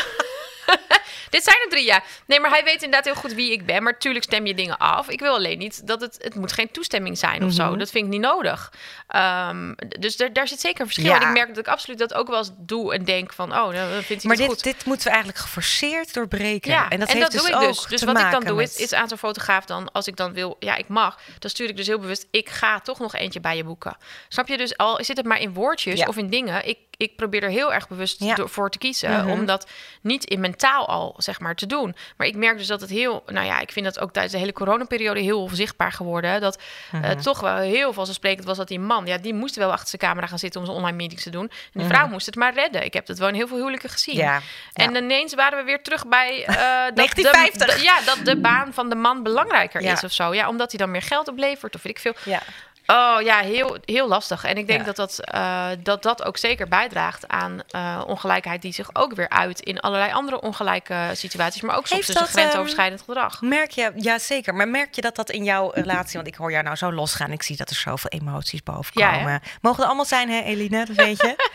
(laughs) dit zijn er drie, ja. Nee, maar hij weet inderdaad heel goed wie ik ben. Maar tuurlijk stem je dingen af. Ik wil alleen niet dat het... Het moet geen toestemming zijn of zo. Mhm. Dat vind ik niet nodig. Ehm, dus daar, daar zit zeker een verschil. Ja. En ik merk dat ik absoluut dat ook wel eens doe en denk van... Oh, nou, dan vindt hij Maar het dit, goed. dit moeten we eigenlijk geforceerd doorbreken. Ja, en dat heeft dus doe ik dus. Dus wat ik dan doe met- is, is aan zo'n fotograaf dan, als ik dan wil, ja, ik mag, dan stuur ik dus heel bewust, ik ga toch nog eentje bij je boeken. Snap je? Dus al zit het maar in woordjes Ja. of in dingen, ik, ik probeer er heel erg bewust Ja. voor te kiezen, Mhm. om dat niet in mentaal al, zeg maar, te doen. Maar ik merk dus dat het heel, nou ja, ik vind dat ook tijdens de hele coronaperiode heel zichtbaar geworden, dat eh, Mhm. toch wel heel vanzelfsprekend was dat die man, ja, die moest wel achter zijn camera gaan zitten om zijn online meetings te doen. En die Mhm. vrouw moest het maar redden. Ik heb dat wel in heel veel huwelijken gezien. Ja. En ja. ineens waren we weer terug bij eh, (laughs) dat 1950. De, de- ja, dat de baan van de man belangrijker Ja. is of zo. Ja, omdat hij dan meer geld oplevert of weet ik veel. ja. Oh ja, heel, heel lastig. En ik denk Ja. dat, dat, eh, dat dat ook zeker bijdraagt aan eh, ongelijkheid die zich ook weer uit in allerlei andere ongelijke situaties, maar ook soms tussen dat, ehm, grensoverschrijdend gedrag. Merk je, ja zeker, maar merk je dat dat in jouw relatie, want ik hoor jou nou zo losgaan, ik zie dat er zoveel emoties boven Ja? Mogen er allemaal zijn, hè Eline, dat weet je? (laughs)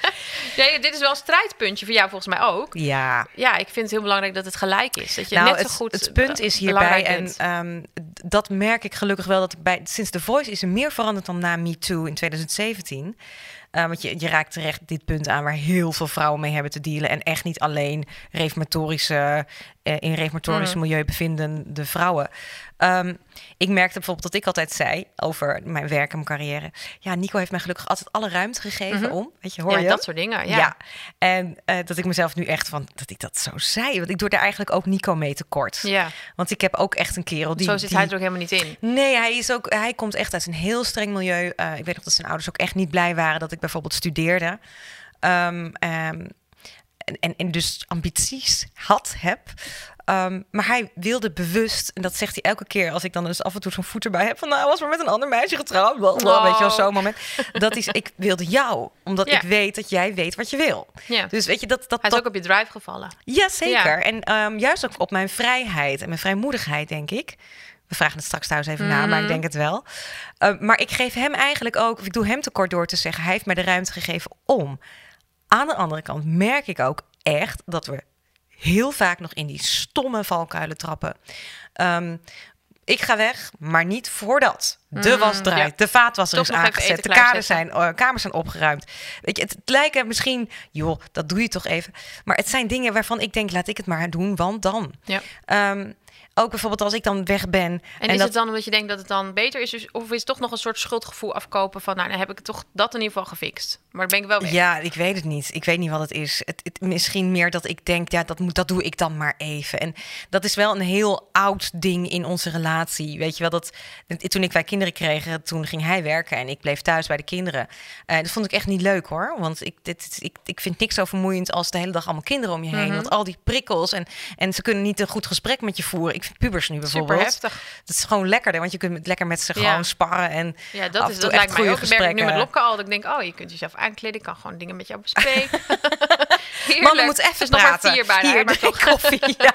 Ja, dit is wel een strijdpuntje voor jou volgens mij ook. ja. Ja, ik vind het heel belangrijk dat het gelijk is. Dat je nou, net het, zo goed het punt is eh, hierbij, en ehm, dat merk ik gelukkig wel, dat bij, sinds The Voice is er meer veranderd dan na Me Too in 2017. Eh, want je, je raakt terecht dit punt aan waar heel veel vrouwen mee hebben te dealen. En echt niet alleen reformatorische, in reformatorisch Mhm. milieu bevindende vrouwen. Ehm, ik merkte bijvoorbeeld dat ik altijd zei over mijn werk en mijn carrière. Ja, Nico heeft mij gelukkig altijd alle ruimte gegeven Mhm. om. Weet je, hoor ja, je? dat soort dingen. Ja. Ja. En eh, dat ik mezelf nu echt van dat ik dat zo zei. Want ik doe er eigenlijk ook Nico mee tekort. ja. Want ik heb ook echt een kerel die. Zo zit die- hij er ook helemaal niet in. Nee, hij, is ook, hij komt echt uit een heel streng milieu. Eh, ik weet nog dat zijn ouders ook echt niet blij waren dat ik bijvoorbeeld studeerde. Ehm, ehm, en, en, en dus ambities had, heb. Ehm, maar hij wilde bewust, en dat zegt hij elke keer als ik dan dus af en toe zo'n voet erbij heb, van nou, hij was maar met een ander meisje getrouwd. Blablabla, Oh. Weet je wel, zo'n moment. Dat is, ik wilde jou, omdat Ja. ik weet dat jij weet wat je wil. Ja. Dus weet je, dat, dat, Hij is dat ook op je drive gevallen. ja, zeker. En ehm, juist ook op mijn vrijheid en mijn vrijmoedigheid, denk ik. We vragen het straks thuis even na, maar ik Mhm. denk het wel. Uh, maar ik geef hem eigenlijk ook, of ik doe hem tekort door te zeggen, hij heeft mij de ruimte gegeven om. Aan de andere kant merk ik ook echt dat we heel vaak nog in die stomme valkuilen trappen. Um, ik ga weg, maar niet voordat de Mm, was draait, ja. de vaatwasser Toch is aangezet, de kaders zijn, uh, kamers zijn opgeruimd. Weet je, het, het lijken misschien, joh, dat doe je toch even. Maar het zijn dingen waarvan ik denk, laat ik het maar doen, want dan. Ja. Um, ook bijvoorbeeld als ik dan weg ben. En, En, is dat, het dan omdat je denkt dat het dan beter is? Dus, of is het toch nog een soort schuldgevoel afkopen van... nou, dan heb ik toch dat in ieder geval gefixt. Maar ben ik wel weg. Ja, ik weet het niet. Ik weet niet wat het is. Het, het, misschien meer dat ik denk, ja, dat, moet, dat doe ik dan maar even. En dat is wel een heel oud ding in onze relatie. Weet je wel, dat toen ik wij kinderen kregen, toen ging hij werken en ik bleef thuis bij de kinderen. Uh, dat vond ik echt niet leuk hoor. Want ik, dit, ik, ik vind niks zo vermoeiend als de hele dag allemaal kinderen om je heen. Mhm. Want al die prikkels en, en ze kunnen niet een goed gesprek met je voeren. Ik vind pubers nu bijvoorbeeld. Super heftig. Dat is gewoon lekkerder, want je kunt lekker met ze Ja. gewoon sparren. En Ja, dat, is, dat lijkt mij ook. Ik merk nu met. Lopke al. Dat ik denk, oh, je kunt jezelf aankleden. Ik kan gewoon dingen met jou bespreken. (laughs) We moeten even nog maar praten. vier bijna, Hier, maar (laughs) drink toch. koffie. (laughs) Ja.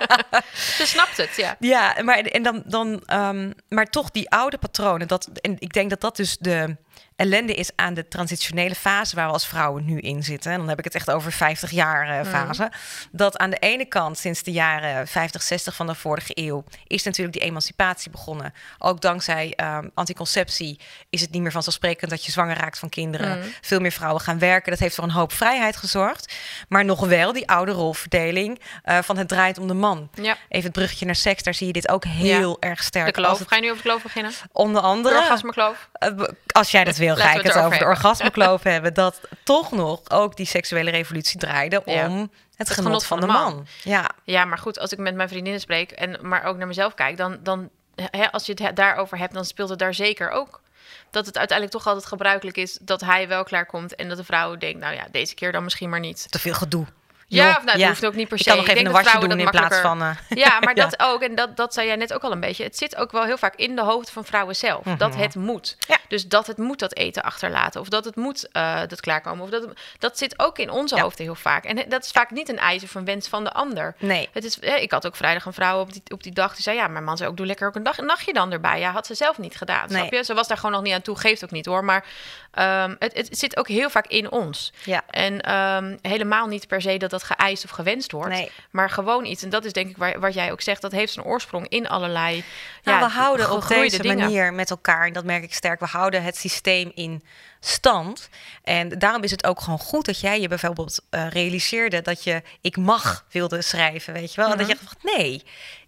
Ze snapt het, ja. Ja, maar, en dan, dan, um, maar toch die oude patronen. Dat, en ik denk dat dat dus de ellende is aan de transitionele fase waar we als vrouwen nu in zitten. En dan heb ik het echt over 50 jaar uh, fase. Mm. Dat aan de ene kant sinds de jaren 50, 60 van de vorige eeuw is natuurlijk die emancipatie begonnen. Ook dankzij um, anticonceptie is het niet meer vanzelfsprekend dat je zwanger raakt van kinderen. Mm. Veel meer vrouwen gaan werken. Dat heeft voor een hoop vrijheid gezorgd. Maar nog wel die oude rolverdeling uh, van het draait om de man. Ja. Even het bruggetje naar seks, daar zie je dit ook heel ja. erg sterk. De kloof. Het... Ga je nu over de kloof beginnen? Onder andere. Orgasmekloof. Uh, als jij dat wil, ga ik het, over de orgasmekloof (laughs) hebben. Dat toch nog ook die seksuele revolutie draaide om ja. het, het genot, genot van, van de de man. man. Ja. ja, maar goed, als ik met mijn vriendinnen spreek, en, maar ook naar mezelf kijk, dan, dan hè, als je het daarover hebt, dan speelt het daar zeker ook. Dat het uiteindelijk toch altijd gebruikelijk is dat hij wel klaarkomt en dat de vrouw denkt, nou ja, deze keer dan misschien maar niet. Te veel gedoe. Ja, of, nou, dat ja. hoeft ook niet per se. Ik kan nog even een wasje doen in plaats van... Uh, ja, maar dat (laughs) ook, en dat, dat zei jij net ook al een beetje... het zit ook wel heel vaak in de hoofden van vrouwen zelf. Mm -hmm. Dat het moet. Ja. Dus dat het moet dat eten achterlaten. Of dat het moet uh, dat klaarkomen. Of dat, dat zit ook in onze hoofden heel vaak. En dat is vaak niet een eis of een wens van de ander. Nee. Het is, ik had ook vrijdag een vrouw op die, op die dag... die zei, ja, mijn man zei ook, doe lekker ook een, dag, een nachtje dan erbij. Ja, had ze zelf niet gedaan, nee. snap je? Ze was daar gewoon nog niet aan toe. Geeft ook niet, hoor. Maar um, het, het zit ook heel vaak in ons. Ja. En um, helemaal niet per se dat dat geëist of gewenst wordt. Nee. Maar gewoon iets. En dat is denk ik waar, wat jij ook zegt. Dat heeft zijn oorsprong in allerlei. Nou, ja, we houden op deze dingen. manier met elkaar. En dat merk ik sterk. We houden het systeem in stand. En daarom is het ook gewoon goed dat jij je bijvoorbeeld uh, realiseerde dat je ik mag wilde schrijven. Weet je wel? Mm -hmm. En dat je dacht, nee.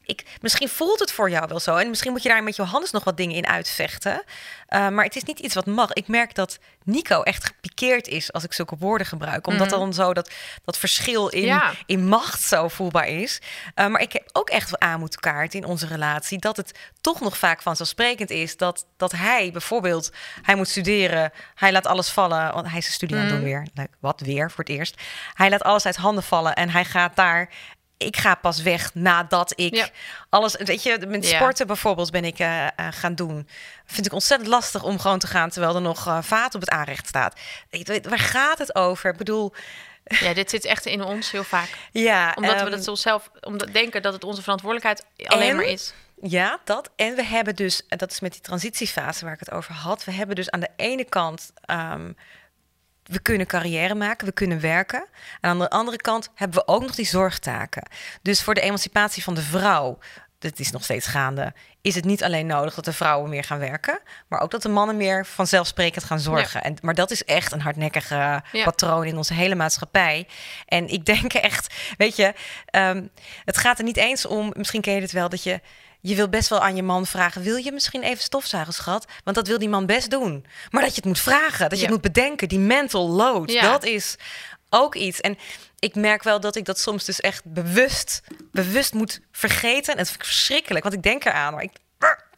Ik, misschien voelt het voor jou wel zo. En misschien moet je daar met Johannes nog wat dingen in uitvechten. Uh, maar het is niet iets wat mag. Ik merk dat Nico echt gepikeerd is als ik zulke woorden gebruik. Omdat mm -hmm. dan zo dat, dat verschil in, ja. in macht zo voelbaar is. Uh, maar ik heb ook echt aan moeten kaarten in onze relatie. Dat het toch nog vaak vanzelfsprekend is. Dat, dat hij bijvoorbeeld, hij moet studeren. Hij laat alles vallen. Want hij is een studie aan het Mhm. doen weer. Leuk, wat weer voor het eerst. Hij laat alles uit handen vallen. En hij gaat daar ik ga pas weg nadat ik Ja. alles, weet je, met Ja. sporten bijvoorbeeld ben ik eh, eh, gaan doen. Vind ik ontzettend lastig om gewoon te gaan terwijl er nog eh, vaat op het aanrecht staat. Ik waar gaat het over? Ik bedoel, Ja, dit zit echt in ons heel vaak. ja, Omdat we ehm, dat onszelf omdat denken dat het onze verantwoordelijkheid alleen En? maar is. Ja, dat. En we hebben dus, en dat is met die transitiefase waar ik het over had. We hebben dus aan de ene kant, ehm, we kunnen carrière maken, we kunnen werken. En aan de andere kant hebben we ook nog die zorgtaken. Dus voor de emancipatie van de vrouw, dat is nog steeds gaande, is het niet alleen nodig dat de vrouwen meer gaan werken, maar ook dat de mannen meer vanzelfsprekend gaan zorgen. En, maar dat is echt een hardnekkige Ja. patroon in onze hele maatschappij. En ik denk (laughs) echt, weet je, ehm, het gaat er niet eens om, misschien ken je het wel, dat je je wil best wel aan je man vragen: wil je misschien even stofzuigen, schat? Want dat wil die man best doen. Maar dat je het moet vragen, dat je Ja. het moet bedenken, die mental load, Ja. dat is ook iets. En ik merk wel dat ik dat soms dus echt bewust, bewust moet vergeten. En het ik verschrikkelijk, want ik denk eraan, maar ik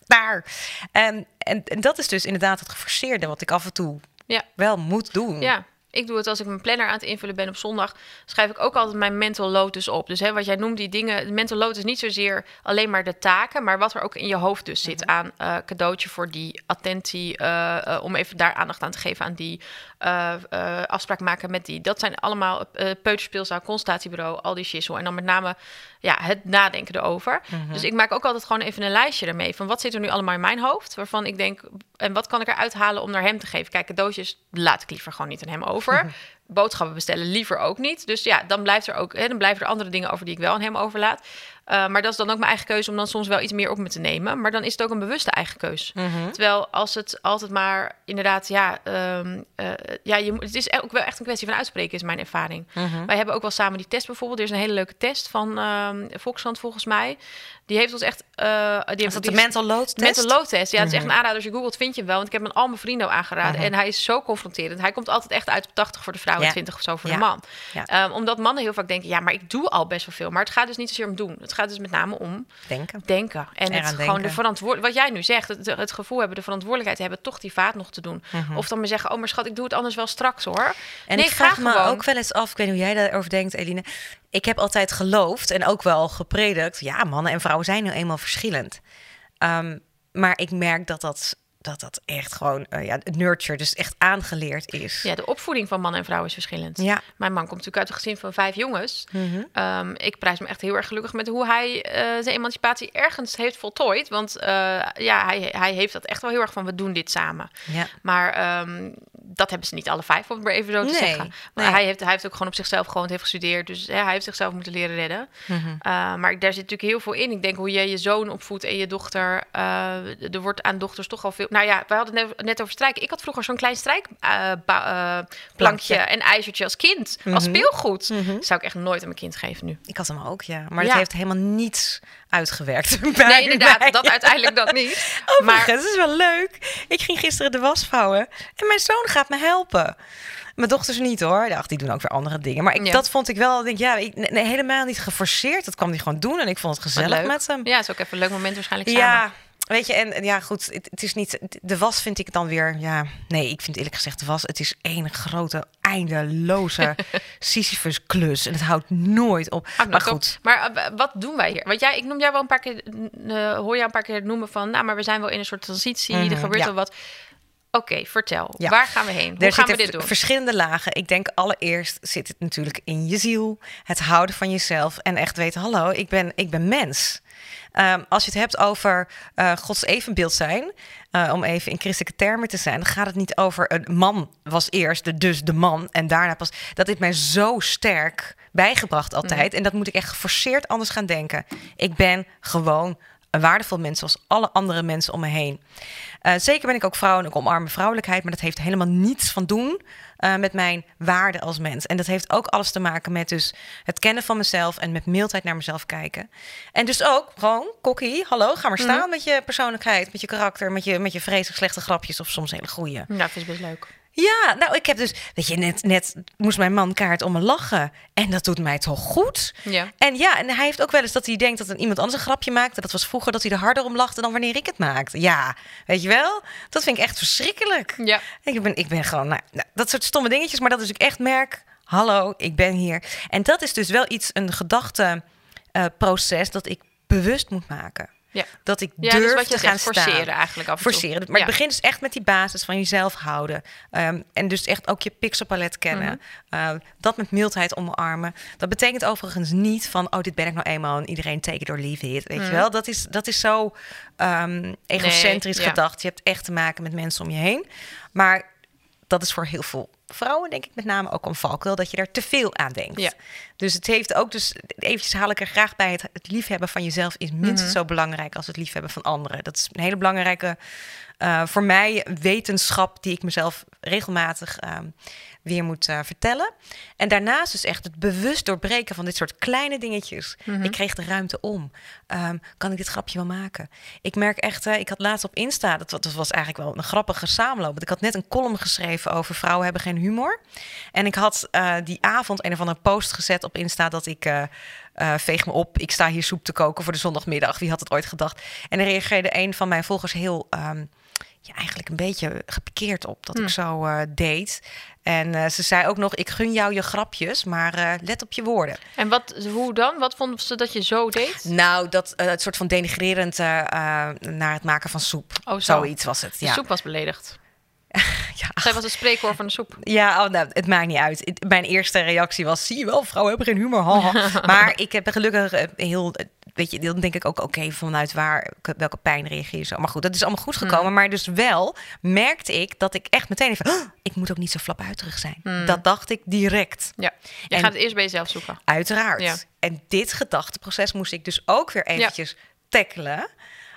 daar. En, en, en dat is dus inderdaad het geforceerde wat ik af en toe Ja. wel moet doen. Ja, ik doe het als ik mijn planner aan het invullen ben op zondag. Schrijf ik ook altijd mijn mental load dus op. Dus hè, wat jij noemt, die dingen. Mental load is niet zozeer alleen maar de taken, maar wat er ook in je hoofd dus zit aan eh, cadeautje voor die attentie. eh, eh, om even daar aandacht aan te geven aan die. Eh, eh, afspraak maken met die. Dat zijn allemaal uh, peuterspeelzaal, consultatiebureau, al die shizzle. En dan met name ja, het nadenken erover. Mhm. Dus ik maak ook altijd gewoon even een lijstje ermee. Van wat zit er nu allemaal in mijn hoofd? Waarvan ik denk, en wat kan ik eruit halen om naar hem te geven? Kijk, cadeautjes laat ik liever gewoon niet aan hem over. Boodschappen bestellen liever ook niet. Dus ja, dan, blijft er ook, hè, dan blijven er andere dingen over die ik wel aan hem overlaat. Uh, maar dat is dan ook mijn eigen keuze om dan soms wel iets meer op me te nemen. Maar dan is het ook een bewuste eigen keus. Mhm. Terwijl als het altijd maar inderdaad, ja, um, uh, ja je, het is ook wel echt een kwestie van uitspreken, is mijn ervaring. Mhm. Wij hebben ook wel samen die test bijvoorbeeld. Er is een hele leuke test van um, Volkskrant volgens mij. Die heeft ons echt. Uh, die Is heeft dat die de mental load test? Mental load test. Ja, het is echt Mhm. een aanrader. Als je googelt, vind je hem wel. Want ik heb hem aan al mijn vrienden aangeraden. Mhm. En hij is zo confronterend. Hij komt altijd echt uit op 80 voor de vrouw en Ja. 20 of zo voor Ja. de man. Ja. Um, omdat mannen heel vaak denken, ja, maar ik doe al best wel veel. Maar het gaat dus niet zozeer om doen. Het gaat dus met name om Denken. denken. En het gewoon denken. de verantwoord wat jij nu zegt, het, het gevoel hebben, de verantwoordelijkheid hebben, toch die vaat nog te doen. Mhm. Of dan maar zeggen, oh maar schat, ik doe het anders wel straks hoor. En nee, ik vraag ga me gewoon. ook wel eens af, ik weet niet hoe jij daarover denkt, Eline. Ik heb altijd geloofd en ook wel gepredikt, ja, mannen en vrouwen zijn nu eenmaal verschillend. Ehm, maar ik merk dat dat, dat, dat echt gewoon, eh, ja, nurture, dus echt aangeleerd is. Ja, de opvoeding van man en vrouw is verschillend. Ja. Mijn man komt natuurlijk uit een gezin van vijf jongens. Mhm. Ehm, ik prijs me echt heel erg gelukkig met hoe hij eh, zijn emancipatie ergens heeft voltooid. Want eh, ja, hij, hij heeft dat echt wel heel erg van, we doen dit samen. Ja. Maar ehm, dat hebben ze niet alle vijf, om het maar even zo te Nee, zeggen. Maar nee. hij, heeft, hij heeft ook gewoon op zichzelf gewoond, heeft gestudeerd. Dus hij heeft zichzelf moeten leren redden. Uh, maar daar zit natuurlijk heel veel in. Ik denk hoe je je zoon opvoedt en je dochter. Uh, er wordt aan dochters toch al veel. Nou ja, we hadden het net, over strijken. Ik had vroeger zo'n klein strijkplankje Plankje. en ijzertje als kind. Als Mhm. speelgoed. Mhm. Zou ik echt nooit aan mijn kind geven nu. Ik had hem ook, ja. Maar het heeft helemaal niets uitgewerkt. (laughs) Nee, inderdaad. mij. Dat uiteindelijk dat niet. (laughs) Maar het is wel leuk. Ik ging gisteren de was vouwen en mijn zoon gaat me helpen. Mijn dochters niet hoor. Ach, die doen ook weer andere dingen. Maar ik, Ja. dat vond ik wel, denk, ja, ik, nee, helemaal niet geforceerd. Dat kwam hij gewoon doen en ik vond het gezellig met hem. Ja, is ook even een leuk moment waarschijnlijk samen. Ja, weet je, en ja, goed, het, het is niet, de was vind ik dan weer, ja, nee, ik vind eerlijk gezegd de was, het is één grote, eindeloze (laughs) Sisyphus klus en het houdt nooit op. Maar op. goed, Maar eh, wat doen wij hier? Want jij, ik noem jou wel een paar keer, eh, hoor jou een paar keer noemen van, nou, maar we zijn wel in een soort transitie, Mhm, er gebeurt ja. wel wat. Oké, vertel. Ja. Waar gaan we heen? Hoe er gaan we dit doen? verschillende lagen. Ik denk allereerst zit het natuurlijk in je ziel, het houden van jezelf en echt weten, hallo, ik ben, ik ben mens. Ehm, als je het hebt over eh, Gods evenbeeld zijn, eh, om even in christelijke termen te zijn, dan gaat het niet over een man was eerst, de, dus de man en daarna pas. Dat heeft mij zo sterk bijgebracht altijd. En dat moet ik echt geforceerd anders gaan denken. Ik ben gewoon een waardevol mens zoals alle andere mensen om me heen. Eh, zeker ben ik ook vrouw en ik omarm vrouwelijkheid, maar dat heeft helemaal niets van doen eh, met mijn waarde als mens. En dat heeft ook alles te maken met dus het kennen van mezelf en met mildheid naar mezelf kijken. En dus ook gewoon, kokkie, hallo, ga maar staan met je persoonlijkheid, met je karakter, met je, met je vreselijk slechte grapjes of soms hele goede. Nou, dat is best leuk. Ja, nou, ik heb dus, weet je, net, net moest mijn man kaart om me lachen. En dat doet mij toch goed. Ja. En ja, en hij heeft ook wel eens dat hij denkt dat er iemand anders een grapje maakte. Dat was vroeger dat hij er harder om lachte dan wanneer ik het maakte. Ja, weet je wel? Dat vind ik echt verschrikkelijk. Ja. Ik ben, ik ben gewoon, nou, nou, dat soort stomme dingetjes. Maar dat is ik echt merk, hallo, ik ben hier. En dat is dus wel iets, een gedachteproces dat ik bewust moet maken. Ja. Dat ik Ja, durf dus wat je te gaan forceren staan. eigenlijk af en toe. Forceren. Maar Ja. het begint dus echt met die basis van jezelf houden. Ehm, en dus echt ook je pixelpalet kennen. Mhm. Uh, dat met mildheid omarmen. Dat betekent overigens niet van... oh, dit ben ik nou eenmaal en iedereen take it or leave it. Weet je wel? Dat is, dat is zo ehm, egocentrisch Mhm. gedacht. Je hebt echt te maken met mensen om je heen. Maar dat is voor heel veel vrouwen, denk ik met name ook een valkuil... dat je er te veel aan denkt. Ja. Dus het heeft ook dus... eventjes haal ik er graag bij... het, het liefhebben van jezelf is minstens Mhm. zo belangrijk... als het liefhebben van anderen. Dat is een hele belangrijke... eh, voor mij wetenschap die ik mezelf regelmatig ehm, weer moet eh, vertellen. En daarnaast dus echt het bewust doorbreken van dit soort kleine dingetjes. Mhm. Ik kreeg de ruimte om. Ehm, kan ik dit grapje wel maken? Ik merk echt, eh, ik had laatst op Insta, dat, dat was eigenlijk wel een grappige samenloop. Want ik had net een column geschreven over vrouwen hebben geen humor. En ik had eh, die avond een of andere post gezet op Insta dat ik... veeg me op, ik sta hier soep te koken voor de zondagmiddag. Wie had het ooit gedacht? En er reageerde een van mijn volgers heel, ehm, ja, eigenlijk een beetje gepikeerd op dat ik zo eh, deed. En eh, ze zei ook nog, ik gun jou je grapjes, maar eh, let op je woorden. En wat, hoe dan? Wat vonden ze dat je zo deed? Nou, dat het soort van denigrerend naar het maken van soep. Oh, zo. Zoiets was het, De ja. soep was beledigd. (laughs) ja. Zij was het spreekwoord van de soep. Ja, oh, nou, het maakt niet uit. Mijn eerste reactie was: zie je wel, vrouwen hebben geen humor. (laughs) maar ik heb gelukkig heel. Weet je, dan denk ik ook, oké, vanuit waar, welke pijn reageer je zo. Maar goed, dat is allemaal goed gekomen. Maar dus wel merkte ik dat ik echt meteen even... "Oh, ik moet ook niet zo flap terug zijn. Dat dacht ik direct. Ja. Je En- gaat het eerst bij jezelf zoeken. Uiteraard. Ja. En dit gedachteproces moest ik dus ook weer eventjes tackelen.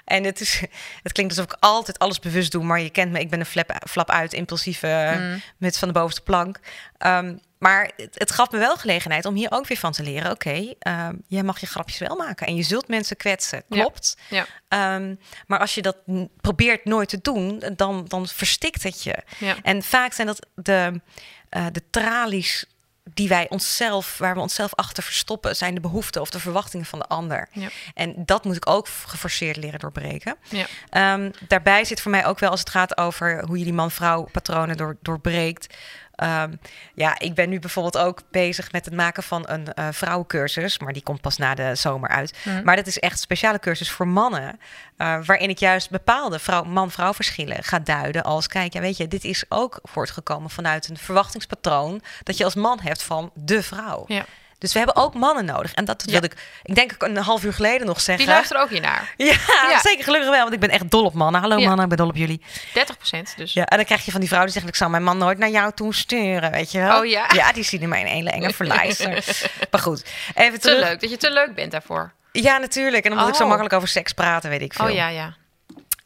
En het, is, (laughs) het klinkt alsof ik altijd alles bewust doe, maar je kent me, ik ben een flap, flap uit, impulsieve, Mm. met van de bovenste plank. Ehm, maar het, het gaf me wel gelegenheid om hier ook weer van te leren. Oké, ehm, jij mag je grapjes wel maken en je zult mensen kwetsen, klopt. Ja. Ehm, maar als je dat probeert nooit te doen, dan, dan verstikt het je. Ja. En vaak zijn dat de, eh, de tralies die wij onszelf, waar we onszelf achter verstoppen, zijn de behoeften of de verwachtingen van de ander. Ja. En dat moet ik ook geforceerd leren doorbreken. Ja. Ehm, daarbij zit voor mij ook wel als het gaat over hoe je die man-vrouw patronen door, doorbreekt. Ehm, ja, ik ben nu bijvoorbeeld ook bezig met het maken van een eh, vrouwencursus, maar die komt pas na de zomer uit. Maar dat is echt een speciale cursus voor mannen, eh, waarin ik juist bepaalde vrouw, man-vrouw verschillen ga duiden als, kijk, ja, weet je, dit is ook voortgekomen vanuit een verwachtingspatroon dat je als man hebt van de vrouw. Ja. Dus we hebben ook mannen nodig. En dat Ja. wilde ik, ik denk ik een half uur geleden nog zeggen. Die luisteren ook hiernaar. (laughs) Ja, Ja. zeker gelukkig wel, want ik ben echt dol op mannen. Hallo Ja. mannen, ik ben dol op jullie. 30% dus. Ja, en dan krijg je van die vrouw die zegt, ik zal mijn man nooit naar jou toe sturen, weet je wel? Oh ja? Ja, die zien in mij een hele enge verlijster. (laughs) maar goed, even Te terug. leuk, dat je te leuk bent daarvoor. Ja, natuurlijk. En omdat ik zo Oh. makkelijk over seks praten, weet ik veel. Oh ja, ja.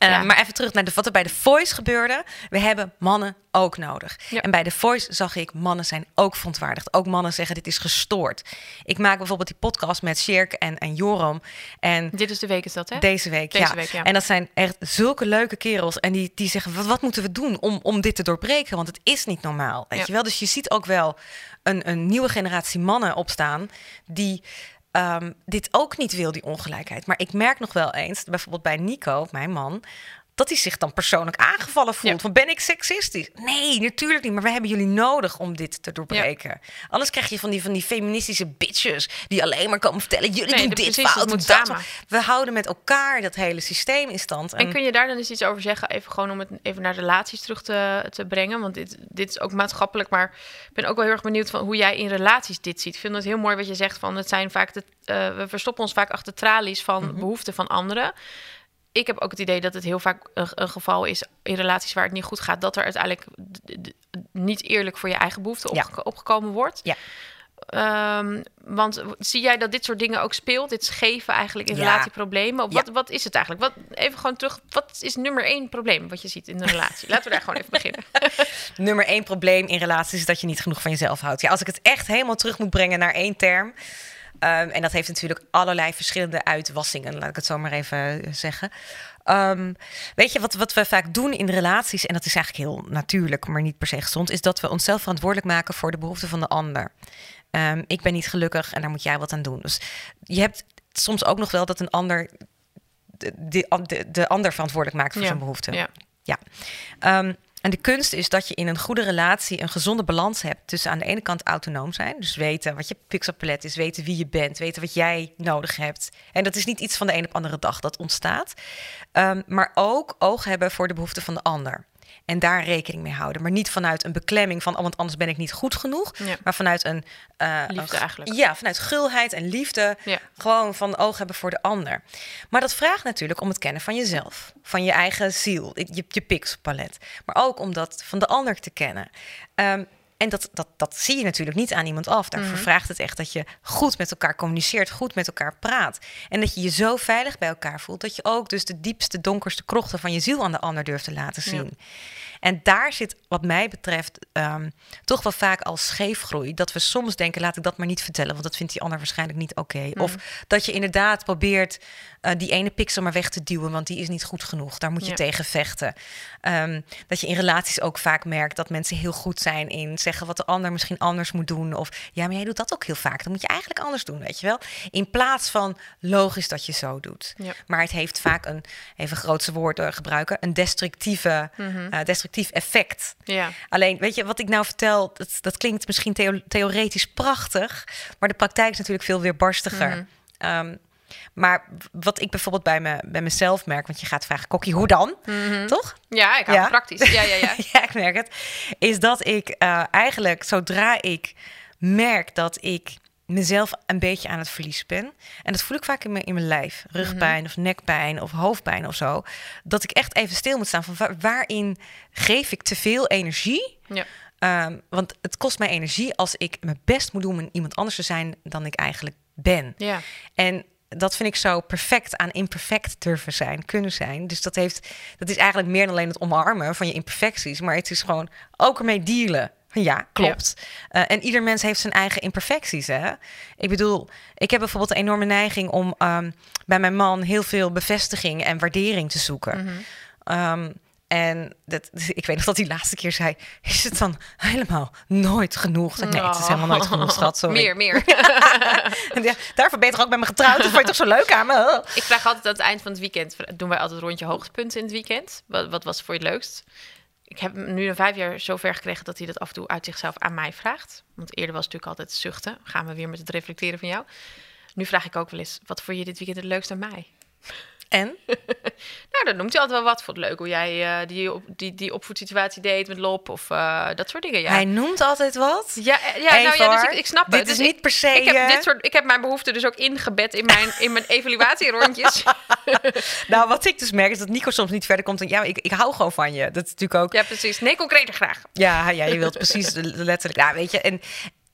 Eh, Ja. Maar even terug naar de, wat er bij de Voice gebeurde. We hebben mannen ook nodig. Ja. En bij de Voice zag ik, mannen zijn ook verontwaardigd. Ook mannen zeggen, dit is gestoord. Ik maak bijvoorbeeld die podcast met Sjerk en, en Joram. En Dit is de week is dat, hè? Deze week, Deze ja. week, ja. En dat zijn echt zulke leuke kerels. En die, die zeggen, wat, wat moeten we doen om, om dit te doorbreken? Want het is niet normaal, weet je wel? Dus je ziet ook wel een, een nieuwe generatie mannen opstaan... die ehm, dit ook niet wil, die ongelijkheid. Maar ik merk nog wel eens, bijvoorbeeld bij Nico, mijn man... dat hij zich dan persoonlijk aangevallen voelt. Ja. Van, ben ik seksistisch? Nee, natuurlijk niet. Maar we hebben jullie nodig om dit te doorbreken. Anders krijg je van die, van die feministische bitches... die alleen maar komen vertellen... jullie Nee, doen dit precies, fout, moet dat samen. we houden met elkaar dat hele systeem in stand. En kun je daar dan eens iets over zeggen? Even gewoon om het even naar relaties terug te, te brengen. Want dit, dit is ook maatschappelijk. Maar ik ben ook wel heel erg benieuwd van hoe jij in relaties dit ziet. Ik vind het heel mooi wat je zegt van het zijn vaak de, eh, we verstoppen ons vaak achter tralies van Mhm. behoeften van anderen. Ik heb ook het idee dat het heel vaak een, een geval is in relaties waar het niet goed gaat, dat er uiteindelijk niet eerlijk voor je eigen behoeften Ja. opgekomen wordt. Ja. Ehm, want zie jij dat dit soort dingen ook speelt? Dit scheven eigenlijk in Ja. relatieproblemen? Ja. wat, wat is het eigenlijk? Wat, even gewoon terug. Wat is nummer één probleem wat je ziet in een relatie? Laten we daar gewoon even beginnen. (laughs) Nummer één probleem in relaties is dat je niet genoeg van jezelf houdt. Ja, als ik het echt helemaal terug moet brengen naar één term. Ehm, en dat heeft natuurlijk allerlei verschillende uitwassingen, laat ik het zo maar even eh, zeggen. Ehm, weet je, wat, wat we vaak doen in relaties, en dat is eigenlijk heel natuurlijk, maar niet per se gezond, is dat we onszelf verantwoordelijk maken voor de behoeften van de ander. Ehm, ik ben niet gelukkig en daar moet jij wat aan doen. Dus je hebt soms ook nog wel dat een ander de, de, de, de ander verantwoordelijk maakt voor Ja, zijn behoeften. ja. Ja. En de kunst is dat je in een goede relatie een gezonde balans hebt tussen aan de ene kant autonoom zijn, dus weten wat je pixelpalet is, weten wie je bent, weten wat jij nodig hebt. En dat is niet iets van de een op andere dag dat ontstaat, Ehm, maar ook oog hebben voor de behoeften van de ander. En daar rekening mee houden. Maar niet vanuit een beklemming van, oh, want anders ben ik niet goed genoeg. Ja. Maar vanuit een. eh, Liefde eigenlijk. Ja, vanuit gulheid en liefde. Ja. Gewoon van oog hebben voor de ander. Maar dat vraagt natuurlijk om het kennen van jezelf. Van je eigen ziel, je, je pixelpalet. Maar ook om dat van de ander te kennen. Ehm, en dat, dat, dat zie je natuurlijk niet aan iemand af. Daarvoor vraagt het echt dat je goed met elkaar communiceert, goed met elkaar praat. En dat je je zo veilig bij elkaar voelt dat je ook dus de diepste, donkerste krochten van je ziel aan de ander durft te laten zien. En daar zit, wat mij betreft, ehm, toch wel vaak al scheefgroei. Dat we soms denken, laat ik dat maar niet vertellen, want dat vindt die ander waarschijnlijk niet oké. Of dat je inderdaad probeert eh, die ene pixel maar weg te duwen, want die is niet goed genoeg. Daar moet je Ja. tegen vechten. Ehm, dat je in relaties ook vaak merkt dat mensen heel goed zijn in zeggen wat de ander misschien anders moet doen. Of ja, maar jij doet dat ook heel vaak. Dan moet je eigenlijk anders doen, weet je wel. In plaats van logisch dat je zo doet. Ja. Maar het heeft vaak een, even grootse woorden gebruiken, een destructieve, eh, effect. Ja. Alleen, weet je, wat ik nou vertel, dat, dat klinkt misschien theo- theoretisch prachtig, maar de praktijk is natuurlijk veel weerbarstiger. Mhm. Ehm, maar wat ik bijvoorbeeld bij, me, bij mezelf merk, want je gaat vragen, Kokkie, hoe dan? Toch? Ja, ik hou Ja. praktisch. Ja, ja, ja. (laughs) ja, ik merk het. Is dat ik eh, eigenlijk, zodra ik merk dat ik mezelf een beetje aan het verliezen ben. En dat voel ik vaak in mijn, in mijn lijf. Rugpijn of nekpijn of hoofdpijn of zo. Dat ik echt even stil moet staan van waar- waarin geef ik te veel energie? ja. Ehm, want het kost mij energie als ik mijn best moet doen om iemand anders te zijn dan ik eigenlijk ben. ja. En dat vind ik zo perfect aan imperfect durven zijn, kunnen zijn. Dus dat, heeft, dat is eigenlijk meer dan alleen het omarmen van je imperfecties. Maar het is gewoon ook ermee dealen. Ja, klopt. Eh, en ieder mens heeft zijn eigen imperfecties. Hè? Ik bedoel, ik heb bijvoorbeeld een enorme neiging om ehm, bij mijn man heel veel bevestiging en waardering te zoeken. Mhm. Ehm, en dat, ik weet nog dat hij laatste keer zei: Is het dan helemaal nooit genoeg? Nee, het is helemaal nooit genoeg, schat. Sorry. Meer, meer. (laughs) Ja, daarvoor ben je toch ook met me getrouwd? Dat vond je toch zo leuk aan me? ik vraag altijd aan het eind van het weekend, doen wij altijd een rondje hoogtepunten in het weekend. Wat, wat was voor je het leukst? Ik heb nu na vijf jaar zo ver gekregen dat hij dat af en toe uit zichzelf aan mij vraagt. Want eerder was het natuurlijk altijd zuchten. Gaan we weer met het reflecteren van jou. Nu vraag ik ook wel eens, wat vond je dit weekend het leukst aan mij? En? (laughs) Nou, dan noemt hij altijd wel wat. Vond het leuk hoe jij eh, die, op, die, die opvoedsituatie deed met Lop of eh, dat soort dingen. Ja, Hij noemt altijd wat. ja, eh, ja, nou, ja dus ik, ik snap Dit het. is Dus niet per se, Ik heb, dit soort, ik heb mijn behoeften dus ook ingebed in mijn, in mijn evaluatierondjes. (laughs) Nou, wat ik dus merk is dat Nico soms niet verder komt. En ja, ik, ik hou gewoon van je. Dat is natuurlijk ook. ja, precies. Nee, concreter graag. Ja, ja je wilt precies (laughs) letterlijk. Ja, weet je. En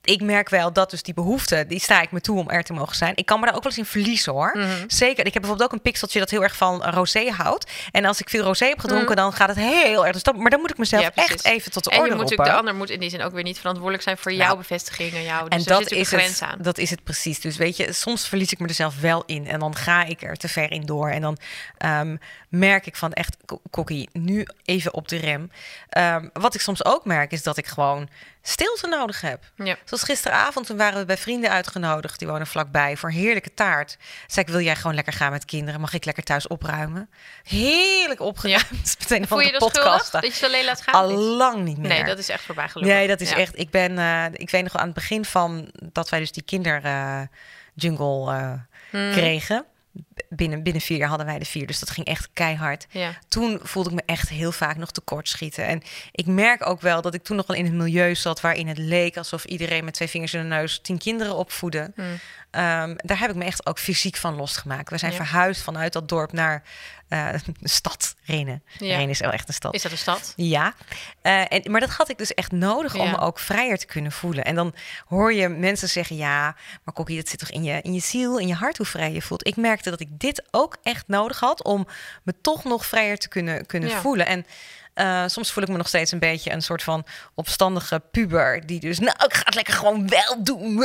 ik merk wel dat dus die behoefte, die sta ik me toe om er te mogen zijn. Ik kan me daar ook wel eens in verliezen hoor. Mhm. Zeker. Ik heb bijvoorbeeld ook een pikseltje dat heel erg van rosé houdt. En als ik veel rosé heb gedronken, dan gaat het heel erg. Dus dat, maar dan moet ik mezelf Mhm. Ja, echt even tot de En je orde moet roepen. natuurlijk, de ander moet in die zin ook weer niet verantwoordelijk zijn voor jouw bevestiging en jou. Dus En dat is, het, aan. dat is het precies. Dus weet je, soms verlies ik me er zelf wel in. En dan ga ik er te ver in door. En dan ehm, merk ik van echt, ko- Kokkie, nu even op de rem. Ehm, wat ik soms ook merk, is dat ik gewoon stilte nodig heb. Ja. Zoals gisteravond, toen waren we bij vrienden uitgenodigd. Die wonen vlakbij voor een heerlijke taart. Zei ik, wil jij gewoon lekker gaan met kinderen? Mag ik lekker thuis opruimen? Heerlijk opgeruimd. (laughs) Meteen Voel van je de dat. Dat je ze alleen laat gaan? Al lang niet meer. nee, dat is echt voorbij gelopen. Nee, dat is Ja. echt. Ik ben, eh, ik weet nog wel aan het begin van dat wij dus die kinder eh, jungle eh, Hmm. kregen. Binnen, binnen vier jaar hadden wij de vier, dus dat ging echt keihard. Ja. Toen voelde ik me echt heel vaak nog tekort schieten. En ik merk ook wel dat ik toen nog wel in een milieu zat waarin het leek alsof iedereen met twee vingers in de neus tien kinderen opvoedde. Hmm. Ehm, daar heb ik me echt ook fysiek van losgemaakt. We zijn Ja. verhuisd vanuit dat dorp naar eh, (laughs) de stad Renen. Ja. Renen is wel echt een stad. Is dat een stad? Ja, Eh, en, maar dat had ik dus echt nodig om me ook vrijer te kunnen voelen. En dan hoor je mensen zeggen, ja, maar Kokkie, dat zit toch in je, in je ziel, in je hart, hoe vrij je voelt. Ik merkte dat ik dit ook echt nodig had om me toch nog vrijer te kunnen, kunnen Ja. voelen. En eh, soms voel ik me nog steeds een beetje een soort van opstandige puber. Die dus, nou, ik ga het lekker gewoon wel doen.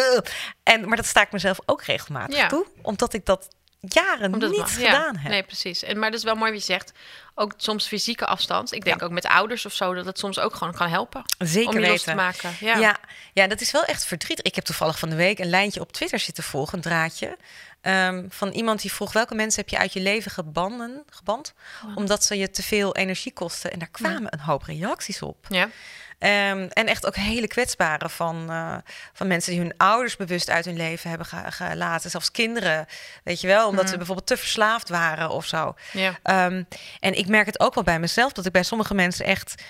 En, maar dat sta ik mezelf ook regelmatig toe. Omdat ik dat jaren Omdat niet mag. Ja. gedaan heb. Nee, precies. En, maar dat is wel mooi wat je zegt. Ook soms fysieke afstand. Ik denk ook met ouders of zo dat het soms ook gewoon kan helpen. Zeker om je los te weten. maken. Ja. Ja. Ja, dat is wel echt verdrietig. Ik heb toevallig van de week een lijntje op Twitter zitten volgen, een draadje. Ehm, van iemand die vroeg welke mensen heb je uit je leven gebanden, geband, omdat ze je te veel energie kosten. En daar kwamen een hoop reacties op. Ja. Ehm, en echt ook hele kwetsbare van, eh, van mensen die hun ouders bewust uit hun leven hebben ge- gelaten. Zelfs kinderen, weet je wel, omdat ze bijvoorbeeld te verslaafd waren of zo. Ja. Ehm, en ik merk het ook wel bij mezelf, dat ik bij sommige mensen echt...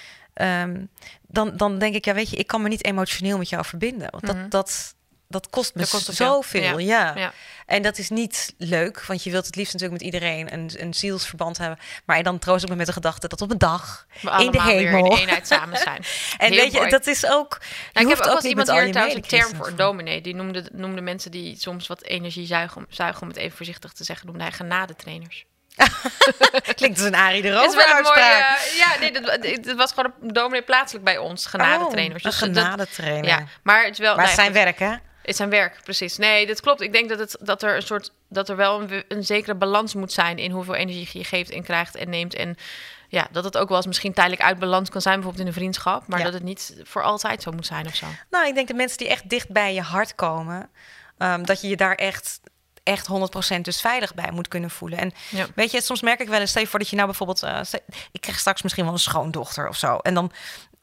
dan, dan denk ik, ja weet je, ik kan me niet emotioneel met jou verbinden. Want dat, dat, dat kost me Dat kost zoveel, ja. Ja. En dat is niet leuk, want je wilt het liefst natuurlijk met iedereen een, een zielsverband hebben. Maar dan troost ik me met de gedachte dat op een dag We in de hemel... in eenheid samen zijn. (laughs) En Heel weet je, dat is ook. Nou, ik heb ook wel niet iemand hier trouwens een term voor, dominee. Die noemde, noemde mensen die soms wat energie zuigen, om- zuigen, om het even voorzichtig te zeggen, noemde hij genadetrainers. (laughs) Klinkt als een Arie de Rover een uitspraak. eh, ja, nee, dat, dat was gewoon een dominee plaatselijk bij ons, genadetrainers. Oh, Dus een genadetrainer. ja, maar het is wel. Maar nou zijn werk, hè? Het is zijn werk, precies. Nee, dat klopt. Ik denk dat, het, dat er een soort dat er wel een, een zekere balans moet zijn in hoeveel energie je geeft en krijgt en neemt. En ja, dat het ook wel eens misschien tijdelijk uit balans kan zijn, bijvoorbeeld in een vriendschap, maar Ja. dat het niet voor altijd zo moet zijn of zo. Nou, ik denk de mensen die echt dicht bij je hart komen, ehm, dat je je daar echt, echt 100% dus veilig bij moet kunnen voelen. En Ja. weet je, soms merk ik wel eens, stel je voor dat je nou bijvoorbeeld, stel- ik krijg straks misschien wel een schoondochter of zo. En dan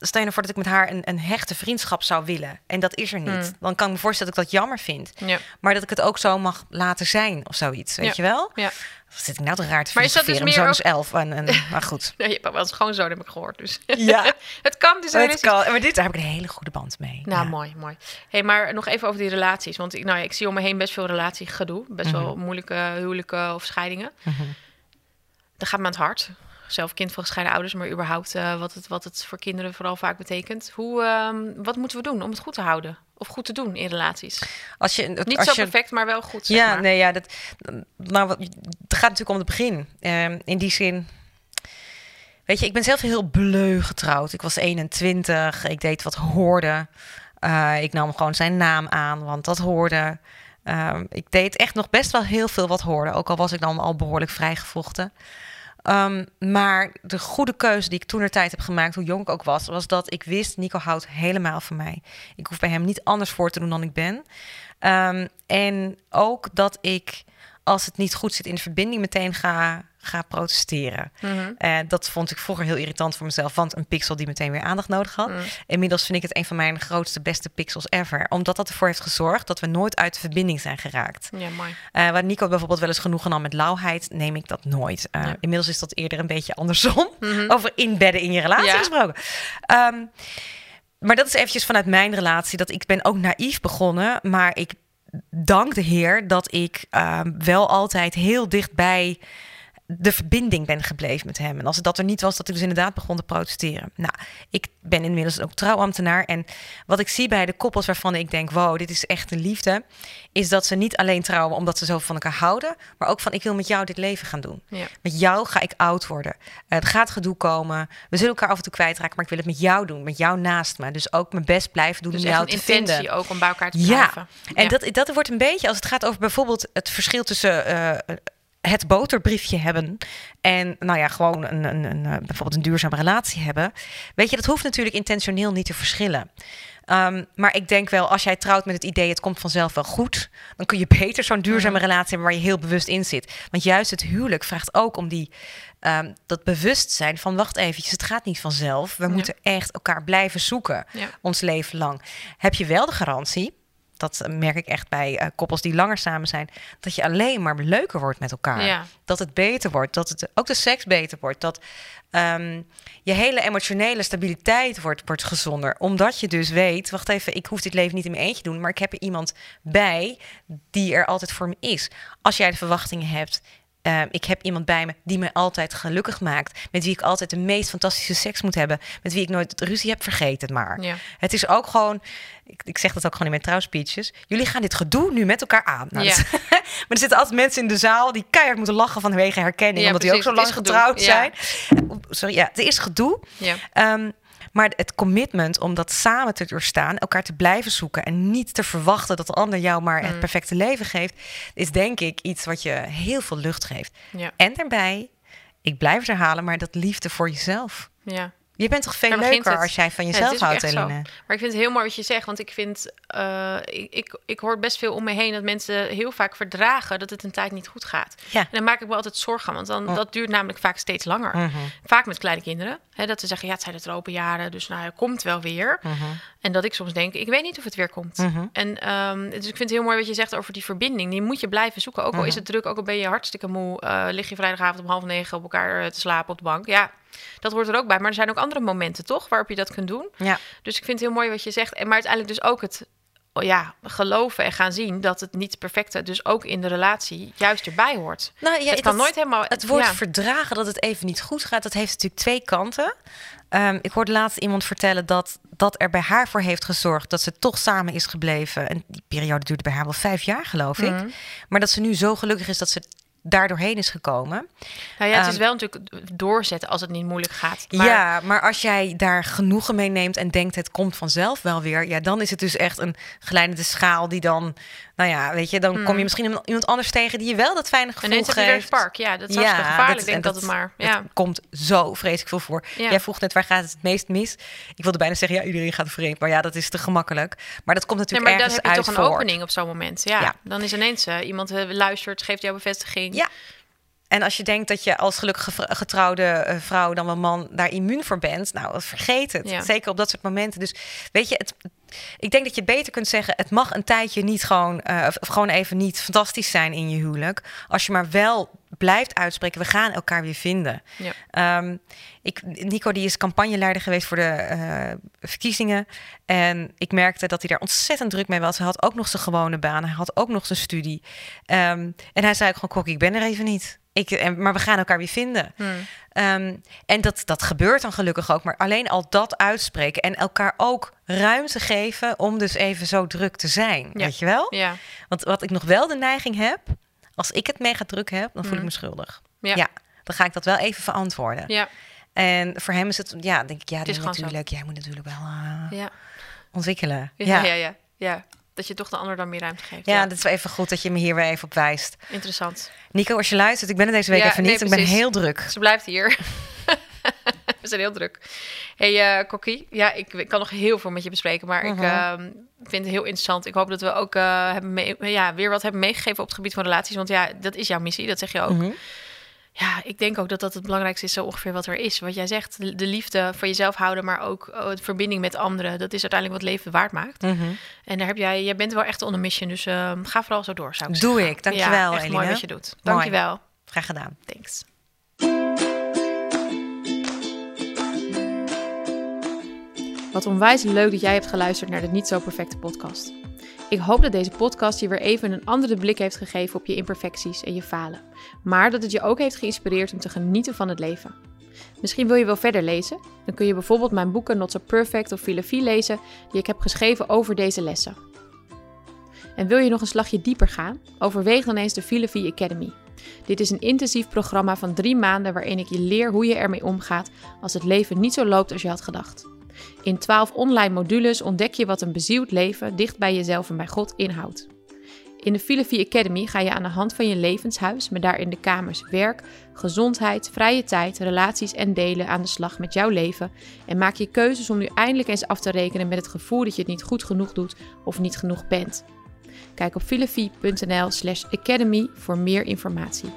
stel je ervoor dat ik met haar een, een hechte vriendschap zou willen. En dat is er niet. Mm. Dan kan ik me voorstellen dat ik dat jammer vind. Ja. Maar dat ik het ook zo mag laten zijn of zoiets. Weet Ja. je wel? Ja. Wat zit ik nou te raar te Maar is dat dus filosoferen? Mijn zoon meer is elf. En, en, (laughs) maar goed. Ja, je hebt wel schoonzoon, heb ik gehoord. Dus. Ja. (laughs) het kan dus het kan. Maar dit, daar heb ik een hele goede band mee. Nou, Ja. mooi, mooi. hey, maar nog even over die relaties. Want ik, nou ja, ik zie om me heen best veel relatiegedoe. Best wel moeilijke huwelijken of scheidingen. Mhm. Dat gaat me aan het hart. Zelf kind van gescheiden ouders, maar überhaupt eh, wat, het, wat het voor kinderen vooral vaak betekent. Hoe, ehm, wat moeten we doen om het goed te houden? Of goed te doen in relaties? Als je, Niet als zo je, perfect, maar wel goed. Zeg Ja, maar. nee, ja, dat, nou, wat- het gaat natuurlijk om het begin. Ehm, in die zin, weet je, ik ben zelf heel bleu getrouwd. Ik was 21, ik deed wat hoorde. Eh, ik nam gewoon zijn naam aan, want dat hoorde. Ehm, ik deed echt nog best wel heel veel wat hoorde, ook al was ik dan al behoorlijk vrijgevochten. Ehm, maar de goede keuze die ik toen de tijd heb gemaakt, hoe jong ik ook was, was dat ik wist: Nico houdt helemaal van mij. Ik hoef bij hem niet anders voor te doen dan ik ben. Ehm, en ook dat ik, als het niet goed zit in de verbinding, meteen ga, ga protesteren. Mhm. Eh, dat vond ik vroeger heel irritant voor mezelf, want een pixel die meteen weer aandacht nodig had. Mm. Inmiddels vind ik het een van mijn grootste, beste pixels ever. Omdat dat ervoor heeft gezorgd dat we nooit uit de verbinding zijn geraakt. Ja, mooi. Eh, waar Nico bijvoorbeeld wel eens genoegen nam met lauwheid, neem ik dat nooit. Eh, Ja. Inmiddels is dat eerder een beetje andersom. Mhm. (laughs) Over inbedden in je relatie Ja. gesproken. Ehm, maar dat is eventjes vanuit mijn relatie. Dat ik ben ook naïef begonnen, maar ik dank de Heer dat ik ehm, wel altijd heel dichtbij de verbinding ben gebleven met hem. En als het dat er niet was, dat ik dus inderdaad begon te protesteren. Nou, ik ben inmiddels ook trouwambtenaar. En wat ik zie bij de koppels waarvan ik denk, wow, dit is echt een liefde, is dat ze niet alleen trouwen omdat ze zo van elkaar houden, maar ook van, ik wil met jou dit leven gaan doen. Ja. Met jou ga ik oud worden. Er gaat gedoe komen. We zullen elkaar af en toe kwijtraken, maar ik wil het met jou doen. Met jou naast me. Dus ook mijn best blijven doen Dus om jou te intentie vinden. ook om bij elkaar te Ja. blijven. En Ja. dat, dat wordt een beetje, als het gaat over bijvoorbeeld het verschil tussen eh, het boterbriefje hebben en nou ja, gewoon een, een, een, eh, bijvoorbeeld een duurzame relatie hebben. Weet je, dat hoeft natuurlijk intentioneel niet te verschillen. Ehm, maar ik denk wel, als jij trouwt met het idee, het komt vanzelf wel goed, dan kun je (laughs) beter zo'n duurzame Mhm. relatie hebben waar je heel bewust in zit. Want juist het huwelijk vraagt ook om die, ehm, dat bewustzijn van, wacht eventjes, het gaat niet vanzelf. We Ja. moeten echt elkaar blijven zoeken, Ja. ons leven lang. Heb je wel de garantie, dat merk ik echt bij eh, koppels die langer samen zijn, dat je alleen maar leuker wordt met elkaar. Ja. Dat het beter wordt, dat het ook de seks beter wordt, dat ehm, je hele emotionele stabiliteit wordt, wordt gezonder. Omdat je dus weet, wacht even, ik hoef dit leven niet in mijn eentje te doen, maar ik heb er iemand bij die er altijd voor me is. Als jij de verwachtingen hebt. Ehm, ik heb iemand bij me die me altijd gelukkig maakt. Met wie ik altijd de meest fantastische seks moet hebben. Met wie ik nooit ruzie heb, vergeet het maar. Ja. Het is ook gewoon, ik, ik zeg dat ook gewoon in mijn trouwspeeches. Jullie gaan dit gedoe nu met elkaar aan. Nou, Ja. dat- (laughs) maar er zitten altijd mensen in de zaal die keihard moeten lachen vanwege herkenning. Ja, omdat die ook zo lang getrouwd zijn. Sorry, ja, het is gedoe. Ja. Maar het commitment om dat samen te doorstaan, elkaar te blijven zoeken en niet te verwachten dat de ander jou maar het Mm. perfecte leven geeft, is denk ik iets wat je heel veel lucht geeft. Ja. En daarbij, ik blijf het herhalen, maar dat liefde voor jezelf. ja. Je bent toch veel leuker het. als jij van jezelf houdt. Eline. Maar ik vind het heel mooi wat je zegt, want ik vind, eh, ik, ik, ik hoor best veel om me heen dat mensen heel vaak verdragen dat het een tijd niet goed gaat. Ja. En dan maak ik me altijd zorgen, want dan, Oh. dat duurt namelijk vaak steeds langer. Mhm, Vaak met kleine kinderen, hè, dat ze zeggen, ja, het zijn de tropenjaren, dus nou, het komt wel weer. mhm, En dat ik soms denk, ik weet niet of het weer komt. mhm. En ehm, dus ik vind het heel mooi wat je zegt over die verbinding. Die moet je blijven zoeken. Ook al is het druk, ook al ben je hartstikke moe. eh, lig je vrijdagavond om half negen op elkaar eh, te slapen op de bank. Ja, dat hoort er ook bij. Maar er zijn ook andere momenten, toch? Waarop je dat kunt doen. Ja. Dus ik vind het heel mooi wat je zegt. En maar uiteindelijk dus ook het oh ja, geloven en gaan zien dat het niet perfecte, dus ook in de relatie, juist erbij hoort. Nou, ja, het kan dat- nooit helemaal. Het woord ja. verdragen dat het even niet goed gaat, dat heeft natuurlijk twee kanten. Ehm, ik hoorde laatst iemand vertellen dat dat er bij haar voor heeft gezorgd dat ze toch samen is gebleven. En die periode duurde bij haar wel vijf jaar, geloof ik. Mhm. Maar dat ze nu zo gelukkig is dat ze daar doorheen is gekomen. Nou ja, het is Ehm, wel natuurlijk doorzetten als het niet moeilijk gaat. Maar Ja, maar als jij daar genoegen mee neemt en denkt het komt vanzelf wel weer, ja, dan is het dus echt een glijdende schaal die dan, nou ja, weet je, dan kom je Mhm. misschien iemand- anders tegen die je wel dat fijne gevoel ineens heb je weer een geeft. spark. Ja, dat is hartstikke gevaarlijk, dat- denk en ik altijd maar. Het Ja. komt zo vreselijk veel voor. Ja. Jij vroeg net, waar gaat het het meest mis? Ik wilde bijna zeggen, ja, iedereen gaat vreemd. Maar ja, dat is te gemakkelijk. Maar dat komt Nee, natuurlijk maar dan ergens heb je uit toch een opening op zo'n moment. Ja, Ja. dan is ineens eh, iemand eh, luistert, geeft jou bevestiging. Ja. En als je denkt dat je als gelukkig gevr- getrouwde eh, vrouw dan wel man daar immuun voor bent, nou, vergeet het. Ja. Zeker op dat soort momenten. Dus weet je, het, ik denk dat je beter kunt zeggen: het mag een tijdje niet gewoon, eh, of gewoon even niet fantastisch zijn in je huwelijk. Als je maar wel blijft uitspreken: we gaan elkaar weer vinden. Ja. Ehm, ik, Nico die is campagneleider geweest voor de eh, verkiezingen. En ik merkte dat hij daar ontzettend druk mee was. Hij had ook nog zijn gewone baan. Hij had ook nog zijn studie. Ehm, en hij zei ook gewoon, Kokkie, ik ben er even niet. Ik, en, maar we gaan elkaar weer vinden. Hmm. Ehm, en dat, dat gebeurt dan gelukkig ook. Maar alleen al dat uitspreken en elkaar ook ruimte geven om dus even zo druk te zijn. Ja. Weet je wel? Ja. Want wat ik nog wel de neiging heb, als ik het mega druk heb, dan voel ik Mhm. me schuldig. Ja. ja, dan ga ik dat wel even verantwoorden. Ja. En voor hem is het, ja, denk ik, ja, dit is zo. natuurlijk, jij moet natuurlijk wel eh, Ja. ontwikkelen. Ja. Ja. Ja. ja, Dat je toch de ander dan meer ruimte geeft. Ja, dat is wel even goed dat je me hier weer even op wijst. Interessant. Nico, als je luistert, ik ben er deze week Ja, even nee, niet. ik ben heel druk. Ze blijft hier. (laughs) Zijn heel druk. hey, eh Kokkie. Ja, ik, ik kan nog heel veel met je bespreken, maar ik Mhm. ehm, vind het heel interessant. Ik hoop dat we ook eh, hebben mee- ja, weer wat hebben meegegeven op het gebied van relaties. Want ja, dat is jouw missie, dat zeg je ook. Mhm. Ja, ik denk ook dat dat het belangrijkste is, zo ongeveer wat er is. Wat jij zegt, de de liefde voor jezelf houden, maar ook oh, de verbinding met anderen. Dat is uiteindelijk wat leven waard maakt. Mhm. En daar heb jij, jij bent wel echt on a mission, dus ehm, ga vooral zo door, zou ik Doe zeggen. ik. Dankjewel, ja, echt mooi wat je doet. Dankjewel. Graag gedaan. Thanks. Wat onwijs leuk dat jij hebt geluisterd naar de Niet Zo Perfecte podcast. Ik hoop dat deze podcast je weer even een andere blik heeft gegeven op je imperfecties en je falen. Maar dat het je ook heeft geïnspireerd om te genieten van het leven. Misschien wil je wel verder lezen? Dan kun je bijvoorbeeld mijn boeken Not So Perfect of Filosofie lezen die ik heb geschreven over deze lessen. En wil je nog een slagje dieper gaan? Overweeg dan eens de Filosofie Academy. Dit is een intensief programma van drie maanden waarin ik je leer hoe je ermee omgaat als het leven niet zo loopt als je had gedacht. In 12 online modules ontdek je wat een bezield leven dicht bij jezelf en bij God inhoudt. In de Filosofie Academy ga je aan de hand van je levenshuis, met daarin de kamers werk, gezondheid, vrije tijd, relaties en delen aan de slag met jouw leven en maak je keuzes om nu eindelijk eens af te rekenen met het gevoel dat je het niet goed genoeg doet of niet genoeg bent. Kijk op filosofie.nl slash academy voor meer informatie.